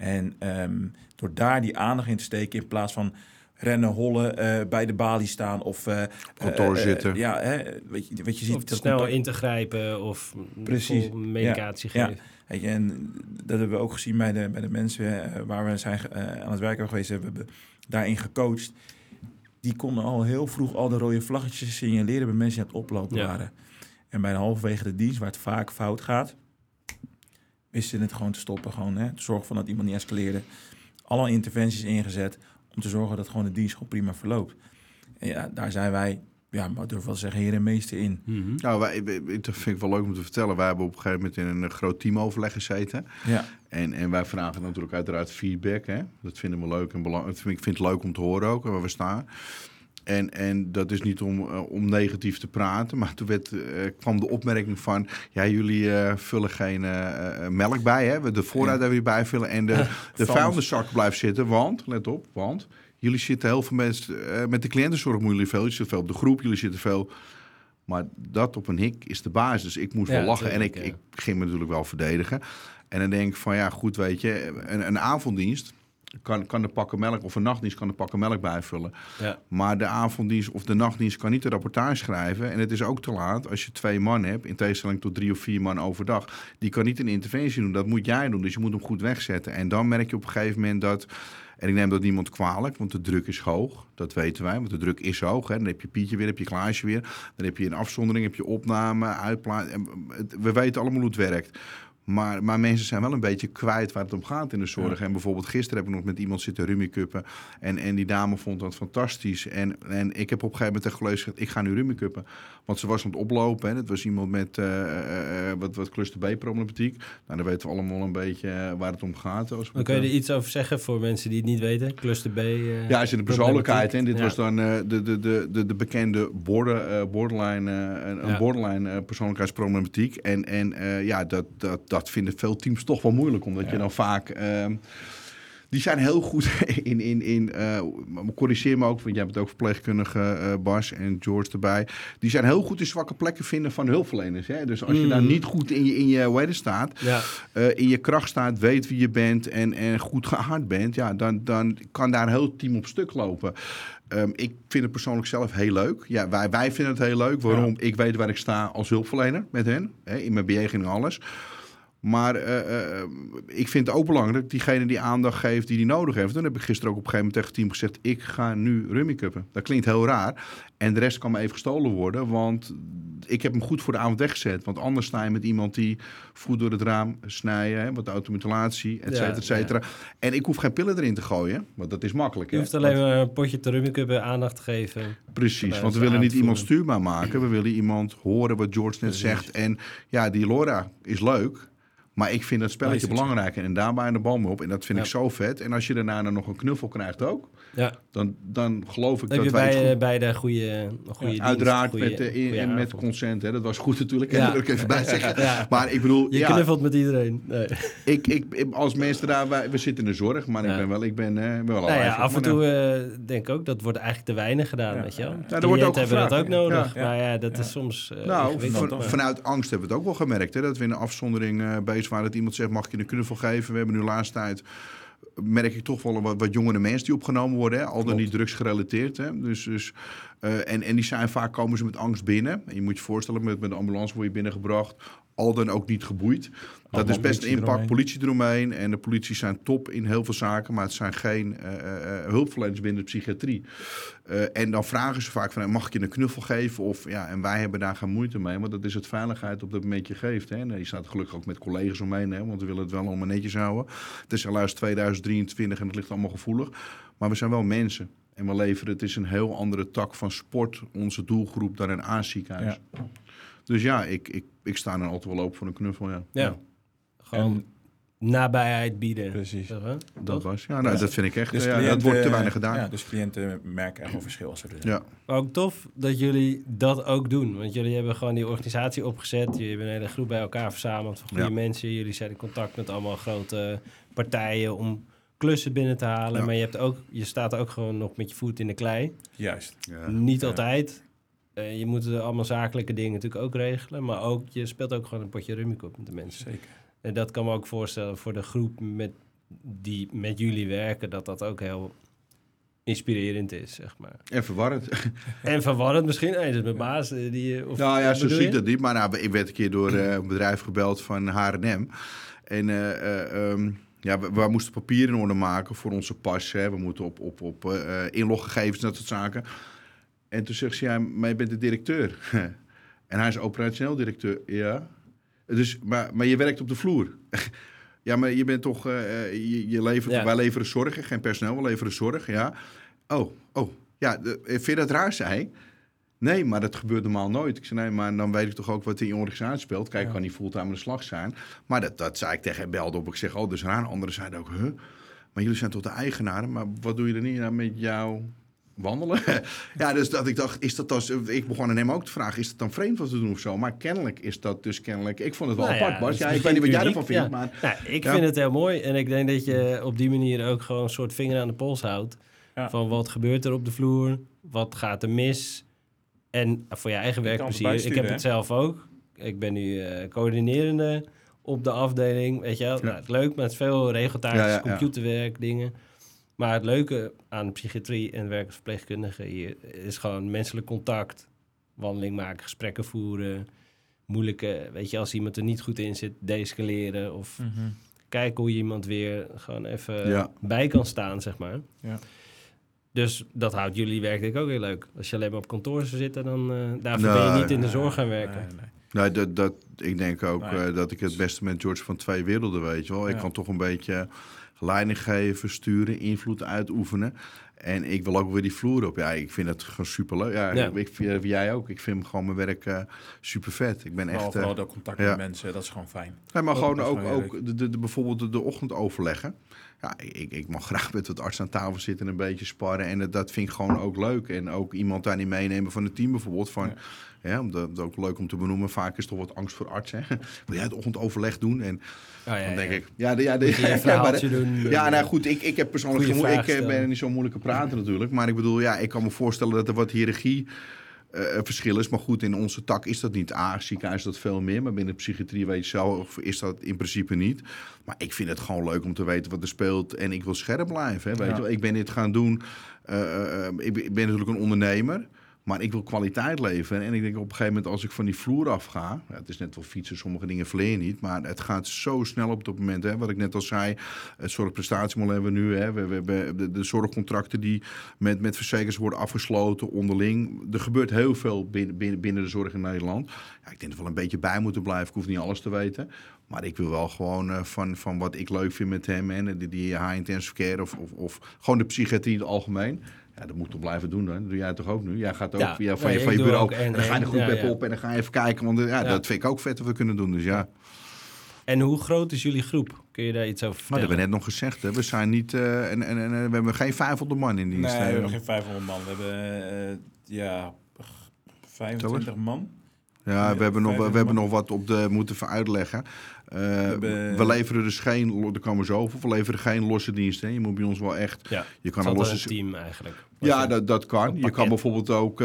En ehm, door daar die aandacht in te steken in plaats van rennen, hollen, eh, bij de balie staan of eh, Kantoor eh, zitten. ja, hè, weet je, wat je ziet. Of dat snel contact- in te grijpen of Precies. medicatie Ja, geven. Weet je, en dat hebben we ook gezien bij de, bij de mensen waar we zijn aan het werk hebben geweest. Hebben we daarin gecoacht. Die konden al heel vroeg al de rode vlaggetjes signaleren bij mensen die aan het oplopen Ja. waren. En bij de halverwege de dienst, waar het vaak fout gaat, wisten ze het gewoon te stoppen. Gewoon, hè, te zorgen van dat iemand niet escaleerde. Alle interventies ingezet om te zorgen dat gewoon de dienst gewoon prima verloopt. En ja, daar zijn wij ja, maar durf wel te zeggen, heer en meester in. Mhm. Nou, wij, wij- dat vind ik wel leuk om te vertellen. Wij hebben op een gegeven moment in een eh, groot teamoverleg gezeten. Ja, En, en wij vragen natuurlijk uiteraard feedback. Hè? Dat vinden we leuk en belangrijk. Ik vind het leuk om te horen ook waar we staan. En, en dat is niet om, eh, om negatief te praten, maar toen werd, eh, kwam de opmerking van... ja, jullie eh, vullen geen melk bij, hè? We de voorraad hebben we bij vullen en de, de vuilniszak blijft zitten. Want, let op, want jullie zitten heel veel mensen... met de cliëntenzorg moeten jullie veel. Jullie zitten veel op de groep, jullie zitten veel... Maar dat op een hik is de basis. Ik moest Ja, wel lachen en ik, ja. ik ging me natuurlijk wel verdedigen. En dan denk ik van ja, goed, weet je, een, een avonddienst kan, kan de pakken melk of een nachtdienst kan de pakken melk bijvullen. Ja. Maar de avonddienst of de nachtdienst kan niet de rapportage schrijven. En het is ook te laat als je twee man hebt, in tegenstelling tot drie of vier man overdag. Die kan niet een interventie doen. Dat moet jij doen. Dus je moet hem goed wegzetten. En dan merk je op een gegeven moment dat. En ik neem dat niemand kwalijk, want de druk is hoog. Dat weten wij, want de druk is hoog. Hè. Dan heb je Pietje weer, heb je Klaasje weer. Dan heb je een afzondering, heb je opname, uitplaat. Het- We weten allemaal hoe het werkt. Maar, maar mensen zijn wel een beetje kwijt waar het om gaat in de zorg. En bijvoorbeeld gisteren heb ik nog met iemand zitten rummikuppen. En, en die dame vond dat fantastisch. En, en ik heb op een gegeven moment tegen collega's gezegd... ik ga nu rummikuppen. Want ze was aan het oplopen. Hè. Dat was iemand met eh, eh, eh, wat, wat cluster B-problematiek. Nou, dan weten we allemaal een beetje waar het om gaat. Als Maar het, kun je er iets over zeggen voor mensen die het niet weten? Cluster B? eh, ja, is in de persoonlijkheid. En dit Ja. was dan de, de, de, de, de bekende border, borderline, een, Ja. borderline persoonlijkheidsproblematiek. En, en ja, dat, dat, dat vinden veel teams toch wel moeilijk. Omdat je dan vaak... ehm, die zijn heel goed in... in, in maar corrigeer me ook, want jij bent ook verpleegkundige, eh, Bas en George erbij. Die zijn heel goed in zwakke plekken vinden van hulpverleners. Hè? Dus als je daar Mm. niet goed in je, in je hoe staat... Ja, eh, in je kracht staat, weet wie je bent en, en goed geaard bent, ja, dan, dan kan daar een heel team op stuk lopen. Ehm, ik vind het persoonlijk zelf heel leuk. Ja, wij, wij vinden het heel leuk. Waarom? Ik weet waar ik sta als hulpverlener met hen. Hè, in mijn bejegening alles. Maar eh, eh, ik vind het ook belangrijk, diegene die aandacht geeft die die nodig heeft. Dan heb ik gisteren ook op een gegeven moment tegen het team gezegd... ik ga nu rummy cuppen. Dat klinkt heel raar. En de rest kan me even gestolen worden, want ik heb hem goed voor de avond weggezet. Want anders sta je met iemand die voet door het raam snijden... Hè, wat automutilatie, et cetera, et cetera. En ik hoef geen pillen erin te gooien, want dat is makkelijk. je hè. hoeft alleen maar een potje te rummikuppen aandacht te geven. Precies, want we willen niet iemand stuurbaar maken. We willen iemand horen wat George net Precies. zegt. En ja, die Laura is leuk. Maar ik vind dat spelletje belangrijk. En daar bij de bal mee op. En dat vind Ja. ik zo vet. En als je daarna nog een knuffel krijgt ook. Ja, Dan, dan geloof ik heb dat je wij bij, bij de goede, goede dienst, Uiteraard goede- met, eh, in- en met consent. Hè. Dat was goed natuurlijk. Ja. Ja. Dat ik even bij zeggen. Ja. Maar ik bedoel, Je ja, knuffelt met iedereen. Nee. ik, ik, als mensen daar... wij- we zitten in de zorg. Maar Ja. ik ben wel, ik ben, eh, wel Nou ja, af en toe eh, denk ik ook, dat wordt eigenlijk te weinig gedaan, Ja. weet je wel. Ja, er wordt ook hebben dat gevraagd, ook nodig. ja. Maar ja, dat Ja. is soms Nou, van- vanuit angst hebben we het ook wel gemerkt. Hè? Dat we in een afzondering bezig waren. Dat iemand zegt, mag ik je een knuffel geven? We hebben nu laatst tijd... merk ik toch wel een wat, wat jongere mensen die opgenomen worden. Hè? Al dan niet drugsgerelateerd. Hè? Dus, dus, eh, en, en die zijn vaak komen ze met angst binnen. En je moet je voorstellen, met, met de ambulance word je binnengebracht. Al dan ook niet geboeid. Dat is best een impact. eromheen. Politie eromheen. En de politie zijn top in heel veel zaken. Maar het zijn geen eh, hulpverleners binnen de psychiatrie. En dan vragen ze vaak van, mag ik je een knuffel geven? Of, ja, en wij hebben daar geen moeite mee. Want dat is het veiligheid op dat moment je geeft. Hè. En je staat gelukkig ook met collega's omheen. Hè, want we willen het wel allemaal netjes houden. Het is helaas 2023 en het ligt allemaal gevoelig. Maar we zijn wel mensen. En we leveren, het is een heel andere tak van sport, onze doelgroep, dan een A-ziekenhuis. Dus ja, ik, ik, ik sta er altijd wel open voor een knuffel, ja. Ja. Gewoon En- nabijheid bieden. Precies. Zeg. Dat Toch? was, ja, nou, Ja. dat vind ik echt, Dus ja, dat wordt te weinig gedaan. Ja, Ja, dus cliënten merken echt wel verschil als ze er zijn. Maar ook tof dat jullie dat ook doen. Want jullie hebben gewoon die organisatie opgezet. Jullie hebben een hele groep bij elkaar verzameld van goede Ja. mensen. Jullie zijn in contact met allemaal grote partijen om klussen binnen te halen. Ja. Maar je, hebt ook, je staat ook gewoon nog met je voet in de klei. Juist. Niet Ja. altijd. Je moet eh, allemaal zakelijke dingen natuurlijk ook regelen. Maar ook, je speelt ook gewoon een potje rummikop met de mensen. Zeker. En dat kan me ook voorstellen voor de groep met, die met jullie werken... dat dat ook heel inspirerend is, zeg maar. En verwarrend. En verwarrend misschien. Nee, dat is mijn baas. eh, Die, eh, of, nou ja, zo zie ik dat niet. Maar nou, ik werd een keer door een bedrijf gebeld van H&M. En eh, eh, ehm, ja, we, we moesten papier in orde maken voor onze pas. Hè. We moeten op, op, op inloggegevens, dat soort zaken. En toen zegt ze, ja, maar je bent de directeur. en hij is operationeel directeur. Ja. Dus, maar, maar je werkt op de vloer. ja, maar je bent toch... eh, eh, je, je levert, Ja. Wij leveren zorg, geen personeel, we leveren zorg, ja. Oh, oh. Ja, de, eh, vind je dat raar, zei hij? Nee, maar dat gebeurt normaal nooit. Ik zei, nee, maar dan weet ik toch ook wat in je organisatie speelt. Kijk, ik kan niet fulltime aan de slag zijn. Maar dat, dat zei ik tegen hem, belde op. Ik zeg, oh, dus raar. Anderen zeiden ook, huh? Maar jullie zijn toch de eigenaren? Maar wat doe je er niet aan met jouw wandelen? ja, dus dat ik dacht, is dat dan... Ik begon aan hem ook te vragen, is dat dan vreemd wat te doen of zo? Maar kennelijk is dat dus kennelijk... Ik vond het wel Nou apart, ja, Bas. het Ja, ik weet niet wat jij ervan vindt, ja. maar... Nou, ik Ja. vind het heel mooi. En ik denk dat je op die manier ook gewoon een soort vinger aan de pols houdt. Van wat gebeurt er op de vloer? Wat gaat er mis? En voor je eigen werkplezier. Ik heb het zelf ook. Ik ben nu eh, coördinerende op de afdeling. Weet je wel, nou, het leuk, maar het is veel ja. computerwerk, dingen. Maar het leuke aan psychiatrie en werk als verpleegkundige hier is gewoon menselijk contact. Wandeling maken, gesprekken voeren. Moeilijke, weet je, als iemand er niet goed in zit, deescaleren. Of Mhm. kijken hoe je iemand weer gewoon even Ja. bij kan staan, zeg maar. Ja. Dus dat houdt jullie werk denk ik ook heel leuk. Als je alleen maar op kantoor zou zitten, dan uh, daarvoor ben je niet in de zorg gaan werken. nee, nee. Nee, dat, dat, ik denk ook Nee. eh, dat ik het beste met George van twee werelden weet. Je wel. Ik Ja. kan toch een beetje leiding geven, sturen, invloed uitoefenen. En ik wil ook weer die vloer op. Ja, ik vind het gewoon superleuk. Ja, Ja. Ik, ik, vind- jij ook. Ik vind gewoon mijn werk eh super vet. Ik ben echt... eh, vooral dat contact ja. met mensen, dat is gewoon fijn. Nee, maar Dat gewoon ook, gewoon ook de, de, de- bijvoorbeeld de, de ochtendoverleggen. Ja, ik, ik mag graag met wat arts aan tafel zitten en een beetje sparren. En dat, dat vind ik gewoon ook leuk. En ook iemand daarin meenemen van het team bijvoorbeeld. Van, Ja. ja. omdat dat ook leuk om te benoemen. Vaak is toch wat angst voor arts. Hè? Wil jij het ochtendoverleg doen? En Oh, ja, dan denk ja. ik, ja, de, ja, de, ja, maar doen. ja, nou goed, ik, ik heb persoonlijk ik eh, ben niet zo moeilijke praten natuurlijk. Maar ik bedoel, ja, ik kan me voorstellen dat er wat hiërarchie verschil is. Maar goed, in onze tak is dat niet. A, ziekenhuis is dat veel meer. Maar binnen de psychiatrie weet je zelf, is dat in principe niet. Maar ik vind het gewoon leuk om te weten wat er speelt. En ik wil scherp blijven. Hè, weet Ja. je wel. Ik ben dit gaan doen. eh, ik, ben- ik ben natuurlijk een ondernemer. Maar ik wil kwaliteit leveren. En ik denk op een gegeven moment als ik van die vloer af ga... Het is net wel fietsen, sommige dingen verleer je niet. Maar het gaat zo snel op het moment. Hè, wat ik net al zei, het zorgprestatiemodel hebben we nu. Hè, we, we hebben de, zorgcontracten die met, met verzekers worden afgesloten onderling. Er gebeurt heel veel binnen, binnen, binnen de zorg in Nederland. Ja, ik denk dat we wel een beetje bij moeten blijven. Ik hoef niet alles te weten. Maar ik wil wel gewoon eh, van, van wat ik leuk vind met hem... en die, die high intensive care of, of, of gewoon de psychiatrie in het algemeen... Ja, dat moet ik toch blijven doen dan. Dat doe jij toch ook nu? Jij gaat ook Ja. via van Nee, je, van je bureau. ook en- en dan ga je de groep ja, op en dan ga je even kijken. Want eh, ja, Ja. dat vind ik ook vet wat we kunnen doen. Dus ja. En hoe groot is jullie groep? Kun je daar iets over Maar dat vertellen? hebben we net nog gezegd. Hè. We zijn niet... eh, en, en, en, we hebben geen 500 man in dienst. Nee, hè. we hebben geen 500 man. We hebben, eh, ja, 25 man. Ja, we hebben, nog, we 500 hebben nog wat op de moeten even uitleggen. Eh, hebben- We leveren dus geen, er komen zoveel, we leveren geen losse diensten. hè. Je moet bij ons wel echt, Ja, je kan een losse... team eigenlijk. Ja, dat, dat kan. Je kan bijvoorbeeld ook,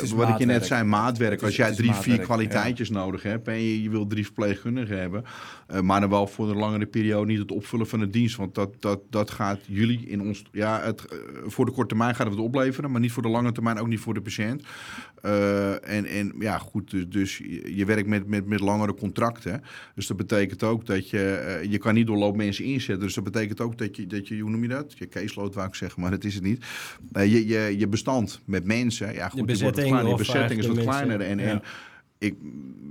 is wat ik je net zei, maatwerk. Als jij drie, vier kwaliteitjes nodig hebt en je, je wil drie verpleegkundigen hebben, eh, maar dan wel voor een langere periode niet het opvullen van de dienst. Want dat, dat, dat gaat jullie in ons, ja, het, eh, voor de korte termijn gaat het opleveren, maar niet voor de lange termijn, ook niet voor de patiënt. En, en ja, goed, dus, dus je je werkt met, met, met langere contracten. Dus dat betekent ook dat je, je kan niet doorloop mensen inzetten. Dus dat betekent ook dat je, dat je hoe noem je dat? Je caseload wou ik zeggen, maar dat is het niet. Eh, je, je, je bestand met mensen, ja goed, wordt wat bezetting kleiner. of Je bezetting is wat de kleiner. En, en ik,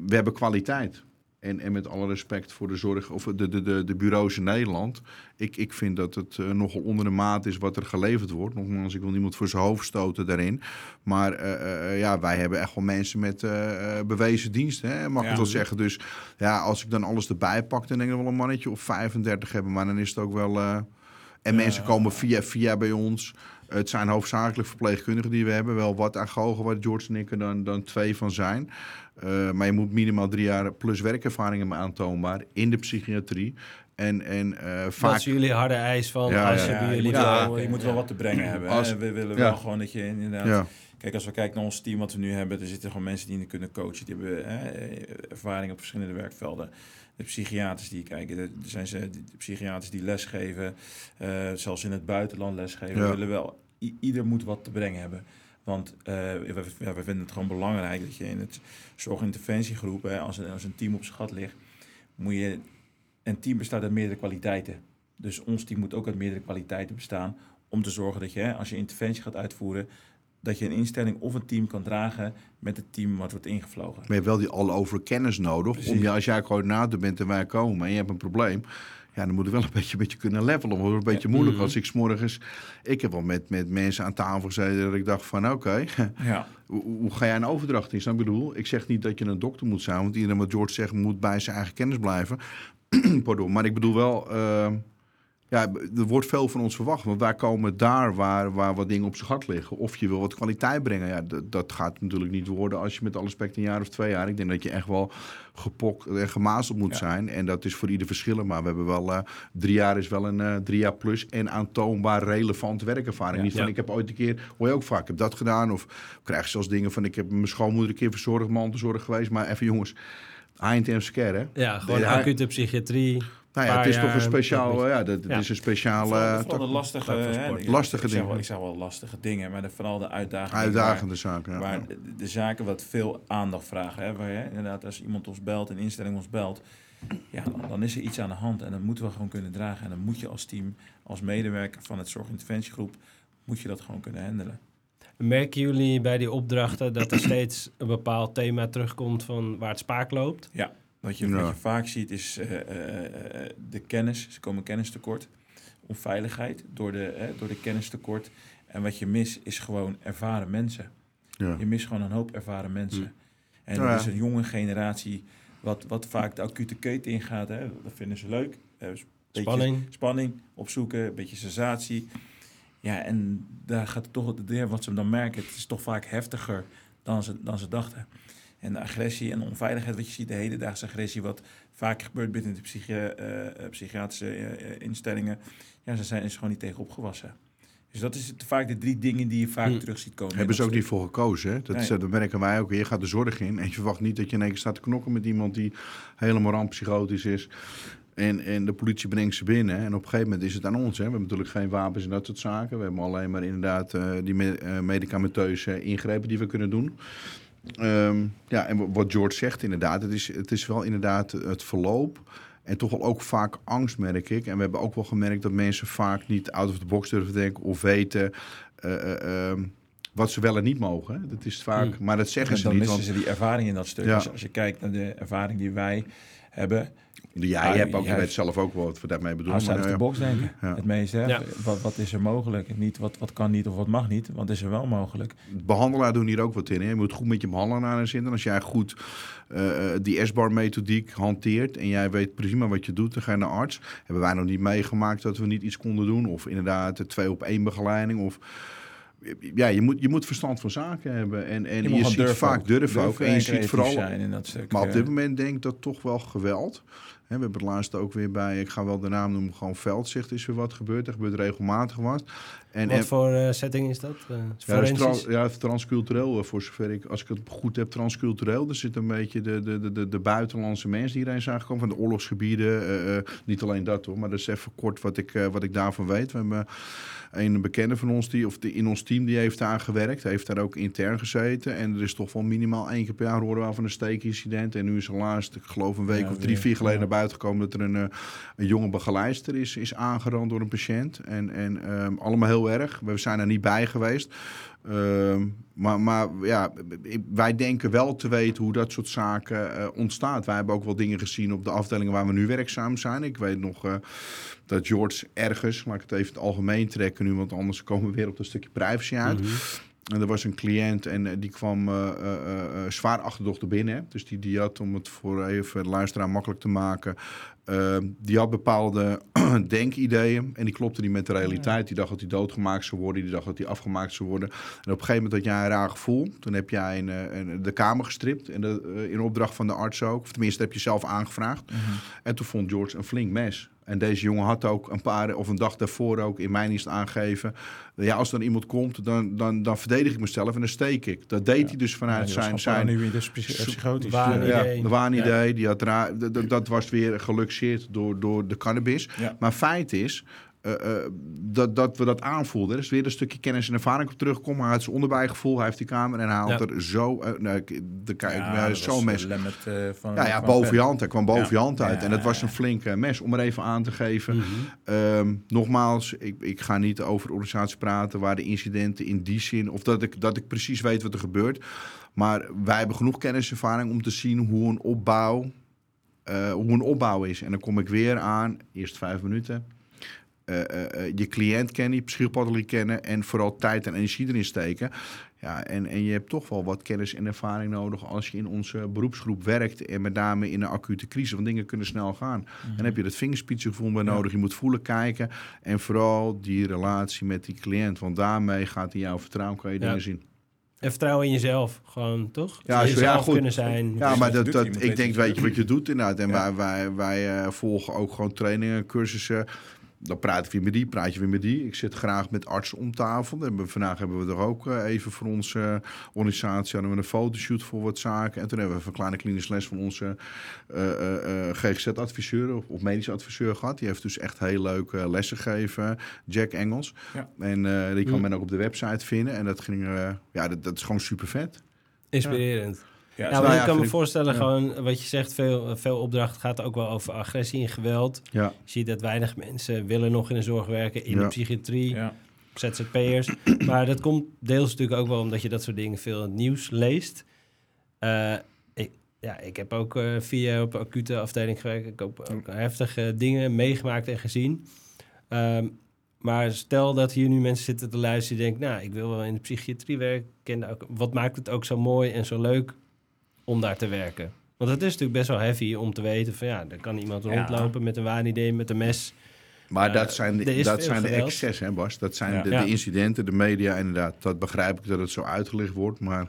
we hebben kwaliteit. En, en met alle respect voor de zorg of de, de, de, de bureaus in Nederland. Ik, ik vind dat het eh, nogal onder de maat is wat er geleverd wordt. Nogmaals, ik wil niemand voor zijn hoofd stoten daarin. Maar eh, eh, ja, wij hebben echt wel mensen met bewezen diensten, hè, mag ik wel zeggen. Dus ja, als ik dan alles erbij pak, dan denk ik wel een mannetje of 35 hebben. Maar dan is het ook wel... en mensen komen via via bij ons. Het zijn hoofdzakelijk verpleegkundigen die we hebben. Wel wat agogen waar George en ik er dan, dan twee van zijn. Eh, maar je moet minimaal drie jaar plus werkervaring hebben aantoonbaar in de psychiatrie. En, en eh, vaak... is jullie harde eis van Ja, als ja, je Ja, moet, Ja. wel, je moet wel wat te brengen hebben. hè. Als- we willen ja. wel gewoon dat je inderdaad... Ja, Kijk, als we kijken naar ons team wat we nu hebben, er zitten gewoon mensen die je kunnen coachen. Die hebben hè, ervaring op verschillende werkvelden. De psychiaters die kijken, er zijn ze, de psychiaters die lesgeven, eh, zelfs in het buitenland lesgeven. Ja. Willen wel, ieder moet wat te brengen hebben. Want eh, we, ja, we vinden het gewoon belangrijk dat je in het zorginterventiegroep, hè, als, een, als een team op schat ligt, moet je. Een team bestaat uit meerdere kwaliteiten. Dus ons team moet ook uit meerdere kwaliteiten bestaan. Om te zorgen dat je, hè, als je interventie gaat uitvoeren, dat je een instelling of een team kan dragen met het team wat wordt ingevlogen. maar je hebt wel die al over kennis nodig. Om je, als jij coördinator bent en wij komen en je hebt een probleem. Ja, dan moet ik wel een beetje, een beetje kunnen levelen. Het wordt een beetje moeilijk Mhm. als ik 's morgens... Ik heb wel met, met mensen aan tafel gezeten dat ik dacht van... Oké, Ja. hoe, hoe ga jij een overdracht in? Je ik bedoel, ik zeg niet dat je een dokter moet zijn... want iedereen wat George zegt moet bij zijn eigen kennis blijven. Pardon, maar ik bedoel wel... eh, ja, er wordt veel van ons verwacht. Want wij komen daar waar, waar wat dingen op zijn gat liggen. Of je wil wat kwaliteit brengen. Ja, dat, dat gaat natuurlijk niet worden als je met alle respect een jaar of twee jaar... Ik denk dat je echt wel gepokt en gemazeld moet Ja. zijn. En dat is voor ieder verschillend. Maar we hebben wel... eh, drie jaar is wel een eh, drie jaar plus en aantoonbaar relevant werkervaring. Ja. Niet van Ja. ik heb ooit een keer... Hoor je ook vaak, ik heb dat gedaan. Of krijg je zelfs dingen van ik heb mijn schoonmoeder een keer verzorgd, mantelzorg geweest. Maar even jongens, high-intensive care hè. Ja, gewoon acute psychiatrie. Nou ja, het is toch een speciaal, dat ja, dat, het Ja. is een speciale Vooral, eh, vooral de tak- lastige, hè, ik- Lastige ik zeg wel- dingen. Ik zeg wel lastige dingen, maar de, vooral de uitdagingen. uitdagende zaken. Ja. Waar, de, de zaken wat veel aandacht vragen. Hè, waar je, inderdaad, als iemand ons belt, een instelling ons belt, ja, dan, dan is er iets aan de hand en dat moeten we gewoon kunnen dragen. En dan moet je als team, als medewerker van het zorginterventiegroep, moet je dat gewoon kunnen handelen. Merken jullie bij die opdrachten dat er steeds een bepaald thema terugkomt van waar het spaak loopt? Wat je, Ja. wat je vaak ziet is eh, eh, eh, de kennis. Ze komen kennistekort. Onveiligheid door de, eh, door de kennistekort. En wat je mist is gewoon ervaren mensen. Ja. Je mist gewoon een hoop ervaren mensen. Hm. En Ja. er is een jonge generatie wat, wat vaak de acute keten ingaat. Hè. Dat vinden ze leuk. Spanning. Spanning opzoeken, een beetje sensatie. Ja, en daar gaat het toch het deur wat ze dan merken. Het is toch vaak heftiger dan ze, dan ze dachten. En de agressie en de onveiligheid, wat je ziet, de hedendaagse agressie, wat vaak gebeurt binnen de psychi- eh, eh, psychiatrische eh, instellingen, ja, ze zijn is gewoon niet tegen opgewassen. Dus dat is het, vaak de drie dingen die je vaak Hm. terug ziet komen. Hebben ze ook niet voor gekozen. Hè? Dat, is, Nee. dat merken wij ook. Je gaat de zorg in en je verwacht niet dat je in één keer staat te knokken met iemand die helemaal rampsychotisch is. En, en de politie brengt ze binnen. En op een gegeven moment is het aan ons. Hè? We hebben natuurlijk geen wapens en dat soort zaken. We hebben alleen maar inderdaad eh, die me- eh, medicamenteuze ingrepen die we kunnen doen. Ehm, ja, en wa- wat George zegt inderdaad, het is, het is wel inderdaad het verloop. En toch wel ook vaak angst, merk ik. En we hebben ook wel gemerkt dat mensen vaak niet out of the box durven denken of weten eh, eh, ehm, wat ze wel en niet mogen. Dat is vaak, maar dat zeggen En ze dan niet. missen Want ze die ervaring in dat stuk. Ja. Dus als je kijkt naar de ervaring die wij hebben, jij Ah, hebt ook, je weet zelf ook wel wat we daarmee bedoelen. maar, the eh, box denken. Ja. Het meeste. hè. Ja. Wat, wat is er mogelijk? Niet wat, wat kan niet of wat mag niet. Wat is er wel mogelijk? behandelaar doen hier ook wat in. Hè? Je moet goed met je behandelaar zitten. Als jij goed eh, eh, die S-bar methodiek hanteert en jij weet prima wat je doet, dan ga je naar arts. Hebben wij nog niet meegemaakt dat we niet iets konden doen. Of inderdaad de twee op één begeleiding. Of ja, je moet, je moet verstand van zaken hebben. En, en je, ziet durven vaak durven ook. En je ziet vooral zijn in dat stuk. Maar op eh. dit moment denk ik dat toch wel geweld. We hebben het laatst ook weer bij, ik ga wel de naam noemen, gewoon veldzicht is weer wat gebeurd. Er gebeurt regelmatig wat. En, Wat en- voor eh, setting is dat? Eh, ja, is ja, transcultureel, eh, voor zover ik, als ik het goed heb, transcultureel. Er zit een beetje de, de, de- de, de buitenlandse mensen die hierheen zijn gekomen, van de oorlogsgebieden. niet alleen dat hoor, maar dat is even kort wat ik, wat ik daarvan weet. We hebben een bekende van ons, die, of die, in ons team, die heeft daar gewerkt. Heeft daar ook intern gezeten. En er is toch wel minimaal één keer per jaar horen we van een steekincident. En nu is er laatst, ik geloof een week Ja, of drie, vier geleden ja. naar buiten gekomen... dat er een, eh, een jonge begeleider is, is aangerand door een patiënt. En, en ehm, allemaal heel erg. We zijn er niet bij geweest. Ehm, maar, maar ja, wij denken wel te weten hoe dat soort zaken eh, ontstaat. Wij hebben ook wel dingen gezien op de afdelingen waar we nu werkzaam zijn. Ik weet nog eh, dat George ergens, laat ik het even het algemeen trekken nu, want anders komen we weer op dat stukje privacy uit. Mhm. En er was een cliënt en eh, die kwam eh, eh, eh, zwaar achterdochter binnen. hè. Dus die, die had, om het voor even de luisteraar makkelijk te maken... eh, die had bepaalde denkideeën en die klopte niet met de realiteit. Die dacht dat hij doodgemaakt zou worden, die dacht dat hij afgemaakt zou worden. En op een gegeven moment had jij een raar gevoel. Toen heb jij een, eh, een, de kamer gestript, en de, in opdracht van de arts ook. Of tenminste, heb je zelf aangevraagd. Mhm. En toen vond George een flink mes. En deze jongen had ook een paar, of een dag daarvoor ook in mijn dienst aangegeven. Ja, als er iemand komt, dan, dan, dan verdedig ik mezelf en dan steek ik. Dat deed hij dus vanuit Ja, zijn, zijn nu weer dus psych- psychotisch. Waan- Ja. ja, idee. de waanidee. Ja. Die had dat- dat, dat was weer geluxeerd door, door de cannabis. Ja. Maar feit is eh, eh, dat, dat we dat aanvoelden. Er is weer een stukje kennis en ervaring op terugkomen. Hij had zijn onderbijgevoel, hij heeft die kamer en hij haalt Ja. er zo... eh, nou, de, Ja, dat zo was, mes. van, Ja, ja, van boven je hand. Hij kwam boven je hand uit. En dat was een flink eh, mes. Om er even aan te geven. Mhm. Ehm, nogmaals, ik, ik ga niet over organisaties praten waar de incidenten in die zin, of dat ik, dat ik precies weet wat er gebeurt. Maar wij hebben genoeg kenniservaring om te zien hoe een opbouw hoe een opbouw is. En dan kom ik weer aan, eerst vijf minuten. Eh, eh, eh, je cliënt kennen, je psychopathologie kennen en vooral tijd en energie erin steken. Ja, en, en je hebt toch wel wat kennis en ervaring nodig als je in onze beroepsgroep werkt. En met name in een acute crisis, want dingen kunnen snel gaan. En dan heb je dat vingerspitsengevoel bij Ja. nodig. Je moet voelen, kijken. En vooral die relatie met die cliënt. Want daarmee gaat hij jouw vertrouwen, kan je Ja. dingen zien. En vertrouwen in jezelf, gewoon, toch? Ja, zo- ja, jezelf goed. kunnen zijn. Ja, maar dat, dat, ik denk, wat je weet je wat je doet inderdaad. En Ja. wij, wij, wij eh, volgen ook gewoon trainingen, cursussen. Dan praat ik weer met die, praat je weer met die. Ik zit graag met artsen om tafel. En vandaag hebben we er ook eh, even voor onze organisatie hadden we een fotoshoot voor wat zaken. En toen hebben we even een kleine klinische les van onze eh, eh, eh, GGZ-adviseur of, of medisch adviseur gehad. Die heeft dus echt heel leuke lessen gegeven, Jack Engels. Ja. En eh, die kan Mm. men ook op de website vinden. En dat ging, eh, ja, dat, dat is gewoon super vet. Inspirerend. Ja, Ja, Nou ik kan me voorstellen, ja. gewoon wat je zegt, veel, veel opdrachten gaat ook wel over agressie en geweld. Ja. Je ziet dat weinig mensen willen nog in de zorg werken, in Ja. de psychiatrie, ja. ZZP'ers. maar dat komt deels natuurlijk ook wel omdat je dat soort dingen veel in het nieuws leest. Eh, ik, ja, ik heb ook eh vier jaar op acute afdeling gewerkt. Ik heb ook heftige dingen meegemaakt en gezien. Ehm, maar stel dat hier nu mensen zitten te luisteren die denken... nou, ik wil wel in de psychiatrie werken. Ik ken ook, wat maakt het ook zo mooi en zo leuk om daar te werken? Want het is natuurlijk best wel heavy om te weten van... ja, er kan iemand Ja. rondlopen met een waanidee, met een mes... Maar dat zijn de, dat zijn de excessen, hè Bas? Dat zijn Ja. de, Ja. de incidenten, de media inderdaad. Dat begrijp ik dat het zo uitgelegd wordt, maar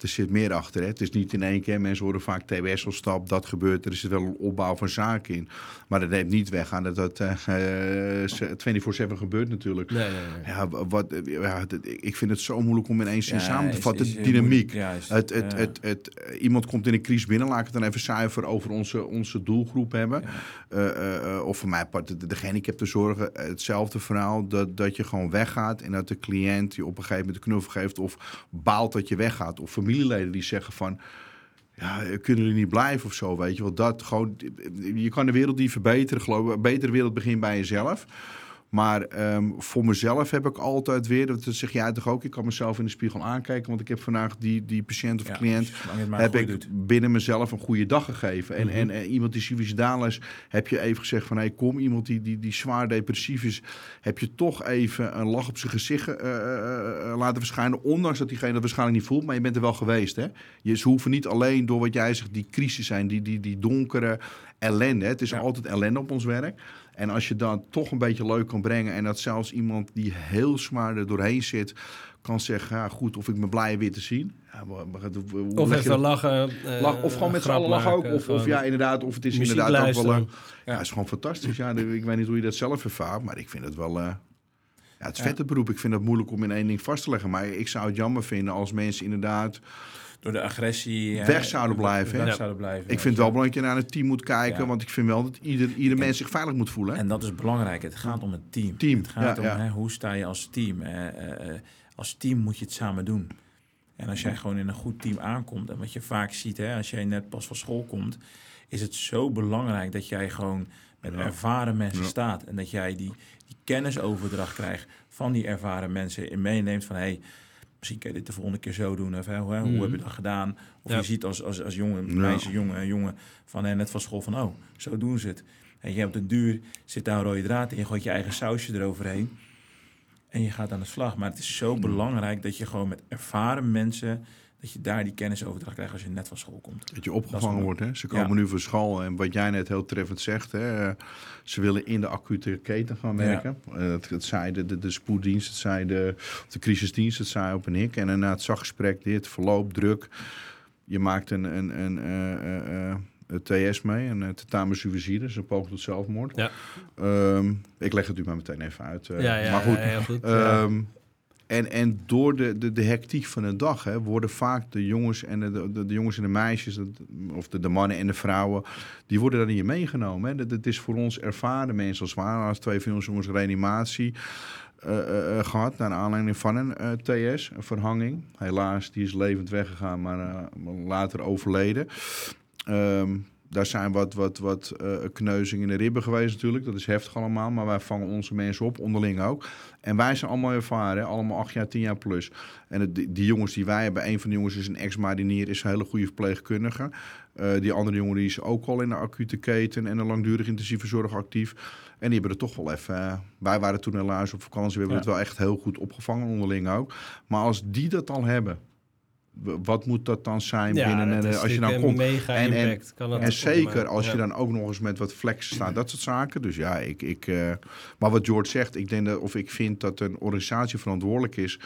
er zit meer achter. Hè? Het is niet in één keer, mensen horen vaak TBS of stap, dat gebeurt. Er is wel een opbouw van zaken in. Maar dat neemt niet weg aan dat dat eh, eh, 24-7 gebeurt natuurlijk. Nee, nee, nee. Ja, wat, ja, dat- ik vind het zo moeilijk om in één zin Ja, samen te vatten. de dynamiek. moeilijk. Ja, is- Het, het, ja. het, het, eh, iemand komt in een crisis binnen, laat ik het dan even zuiver over onze, onze doelgroep hebben. Ja. Eh, eh, eh, of voor mij part de, de gehandicaptenzorgen, eh, hetzelfde verhaal. Dat, dat je gewoon weggaat en dat de cliënt je op een gegeven moment de knuffel geeft of baalt dat je weggaat. Of familieleden die zeggen van, ja, kunnen jullie niet blijven of zo, weet je wel. Dat gewoon, je kan de wereld niet verbeteren, geloof ik. Een betere wereld begint bij jezelf. Maar ehm, voor mezelf heb ik altijd weer, dat zeg jij toch ook, ik kan mezelf in de spiegel aankijken, want ik heb vandaag die, die patiënt of Ja, cliënt heb ik doet. binnen mezelf een goede dag gegeven. En, Mhm. en, eh, iemand die suicidaal is, heb je even gezegd van... hey, kom, iemand die, die, die zwaar depressief is... heb je toch even een lach op zijn gezicht eh, eh, laten verschijnen... ondanks dat diegene dat waarschijnlijk niet voelt, maar je bent er wel geweest. Hè? Je, ze hoeven niet alleen door wat jij zegt die crisis zijn... die, die, die donkere ellende. Het is Ja. altijd ellende op ons werk. En als je dat toch een beetje leuk kan brengen... en dat zelfs iemand die heel zwaar er doorheen zit... kan zeggen, ja goed, of ik me blij weer te zien... Ja, maar, maar, hoe Of even lachen. eh, Lach, of gewoon met z'n allen lachen ook. Of, of ja, inderdaad, of het is inderdaad ook wel... een- ja, is gewoon fantastisch. Ja, ik weet niet hoe je dat zelf ervaart, maar ik vind het wel... eh, ja, het is Ja. vet het beroep. Ik vind het moeilijk om in één ding vast te leggen. Maar ik zou het jammer vinden als mensen inderdaad... Door de agressie... Weg zouden blijven? Weg zouden blijven. Ik vind het wel belangrijk dat je naar het team moet kijken. Want ik vind wel dat ieder, ieder mens zich veilig moet voelen. hè. En dat is belangrijk. Het gaat om het team. Team, Het gaat om. Hè, hoe sta je als team. Eh, eh, eh, als team moet je het samen doen. En als jij gewoon in een goed team aankomt... en wat je vaak ziet, hè, als jij net pas van school komt... is het zo belangrijk dat jij gewoon met Ja. ervaren mensen Ja. staat. En dat jij die, die kennisoverdracht krijgt van die ervaren mensen... en meeneemt van... Hey, Misschien kun je dit de volgende keer zo doen. Of, hè, hoe, hoe Mhm. heb je dat gedaan? Of Ja. je ziet als, als, als jongen, Ja. meisje, jongen, jongen van hè, net van school van... oh, zo doen ze het. En je hebt een duur, zit daar een rode draad in. Je gooit je eigen sausje eroverheen. En je gaat aan de slag. Maar het is zo belangrijk dat je gewoon met ervaren mensen... dat je daar die kennisoverdracht krijgt als je net van school komt. Dat je opgevangen wordt. Hè? Ze komen Ja. nu van school. En wat jij net heel treffend zegt. Hè? eh, Ze willen in de acute keten gaan Ja. werken. Eh, Het, het zei de, de, de spoeddienst, het zei de, de crisisdienst, het zei op en ik. En na het zaggesprek, dit, verloop, druk. Je maakt een, een, een, eh, eh, eh, een TS mee, een tentamen-suicide, dus een poging tot zelfmoord. Ja. Ehm, ik leg het u maar meteen even uit. ja, ja, maar goed, ja, heel goed. Ja. En, en door de, de, de hectiek van de dag hè, worden vaak de jongens en de, de, de jongens en de meisjes, of de, de mannen en de vrouwen, die worden dan hier meegenomen. Hè. Dat, is voor ons ervaren mensen als waar als twee van ons jongens reanimatie eh, eh, eh, gehad naar aanleiding van een TS, een verhanging. Helaas, die is levend weggegaan, maar later overleden. Ehm, daar zijn wat, wat, wat kneuzingen in de ribben geweest natuurlijk. Dat is heftig allemaal, maar wij vangen onze mensen op, onderling ook. En wij zijn allemaal ervaren, hè, allemaal acht jaar, tien jaar plus. En het, die, die jongens die wij hebben, een van de jongens is een ex-marinier, is een hele goede verpleegkundige. Eh, die andere jongen die is ook al in de acute keten en de langdurig intensieve zorg actief. En die hebben er toch wel even... eh, wij waren toen helaas op vakantie, we hebben Ja. het wel echt heel goed opgevangen, onderling ook. Maar als die dat al hebben, wat moet dat dan zijn binnen... is als je dan komt... mega En- en- kan dat En zeker als je dan ook nog eens met wat flex staat, dat soort zaken. Dus ja, ik, ik, eh, maar wat George zegt, ik denk dat, of ik vind dat een organisatie verantwoordelijk is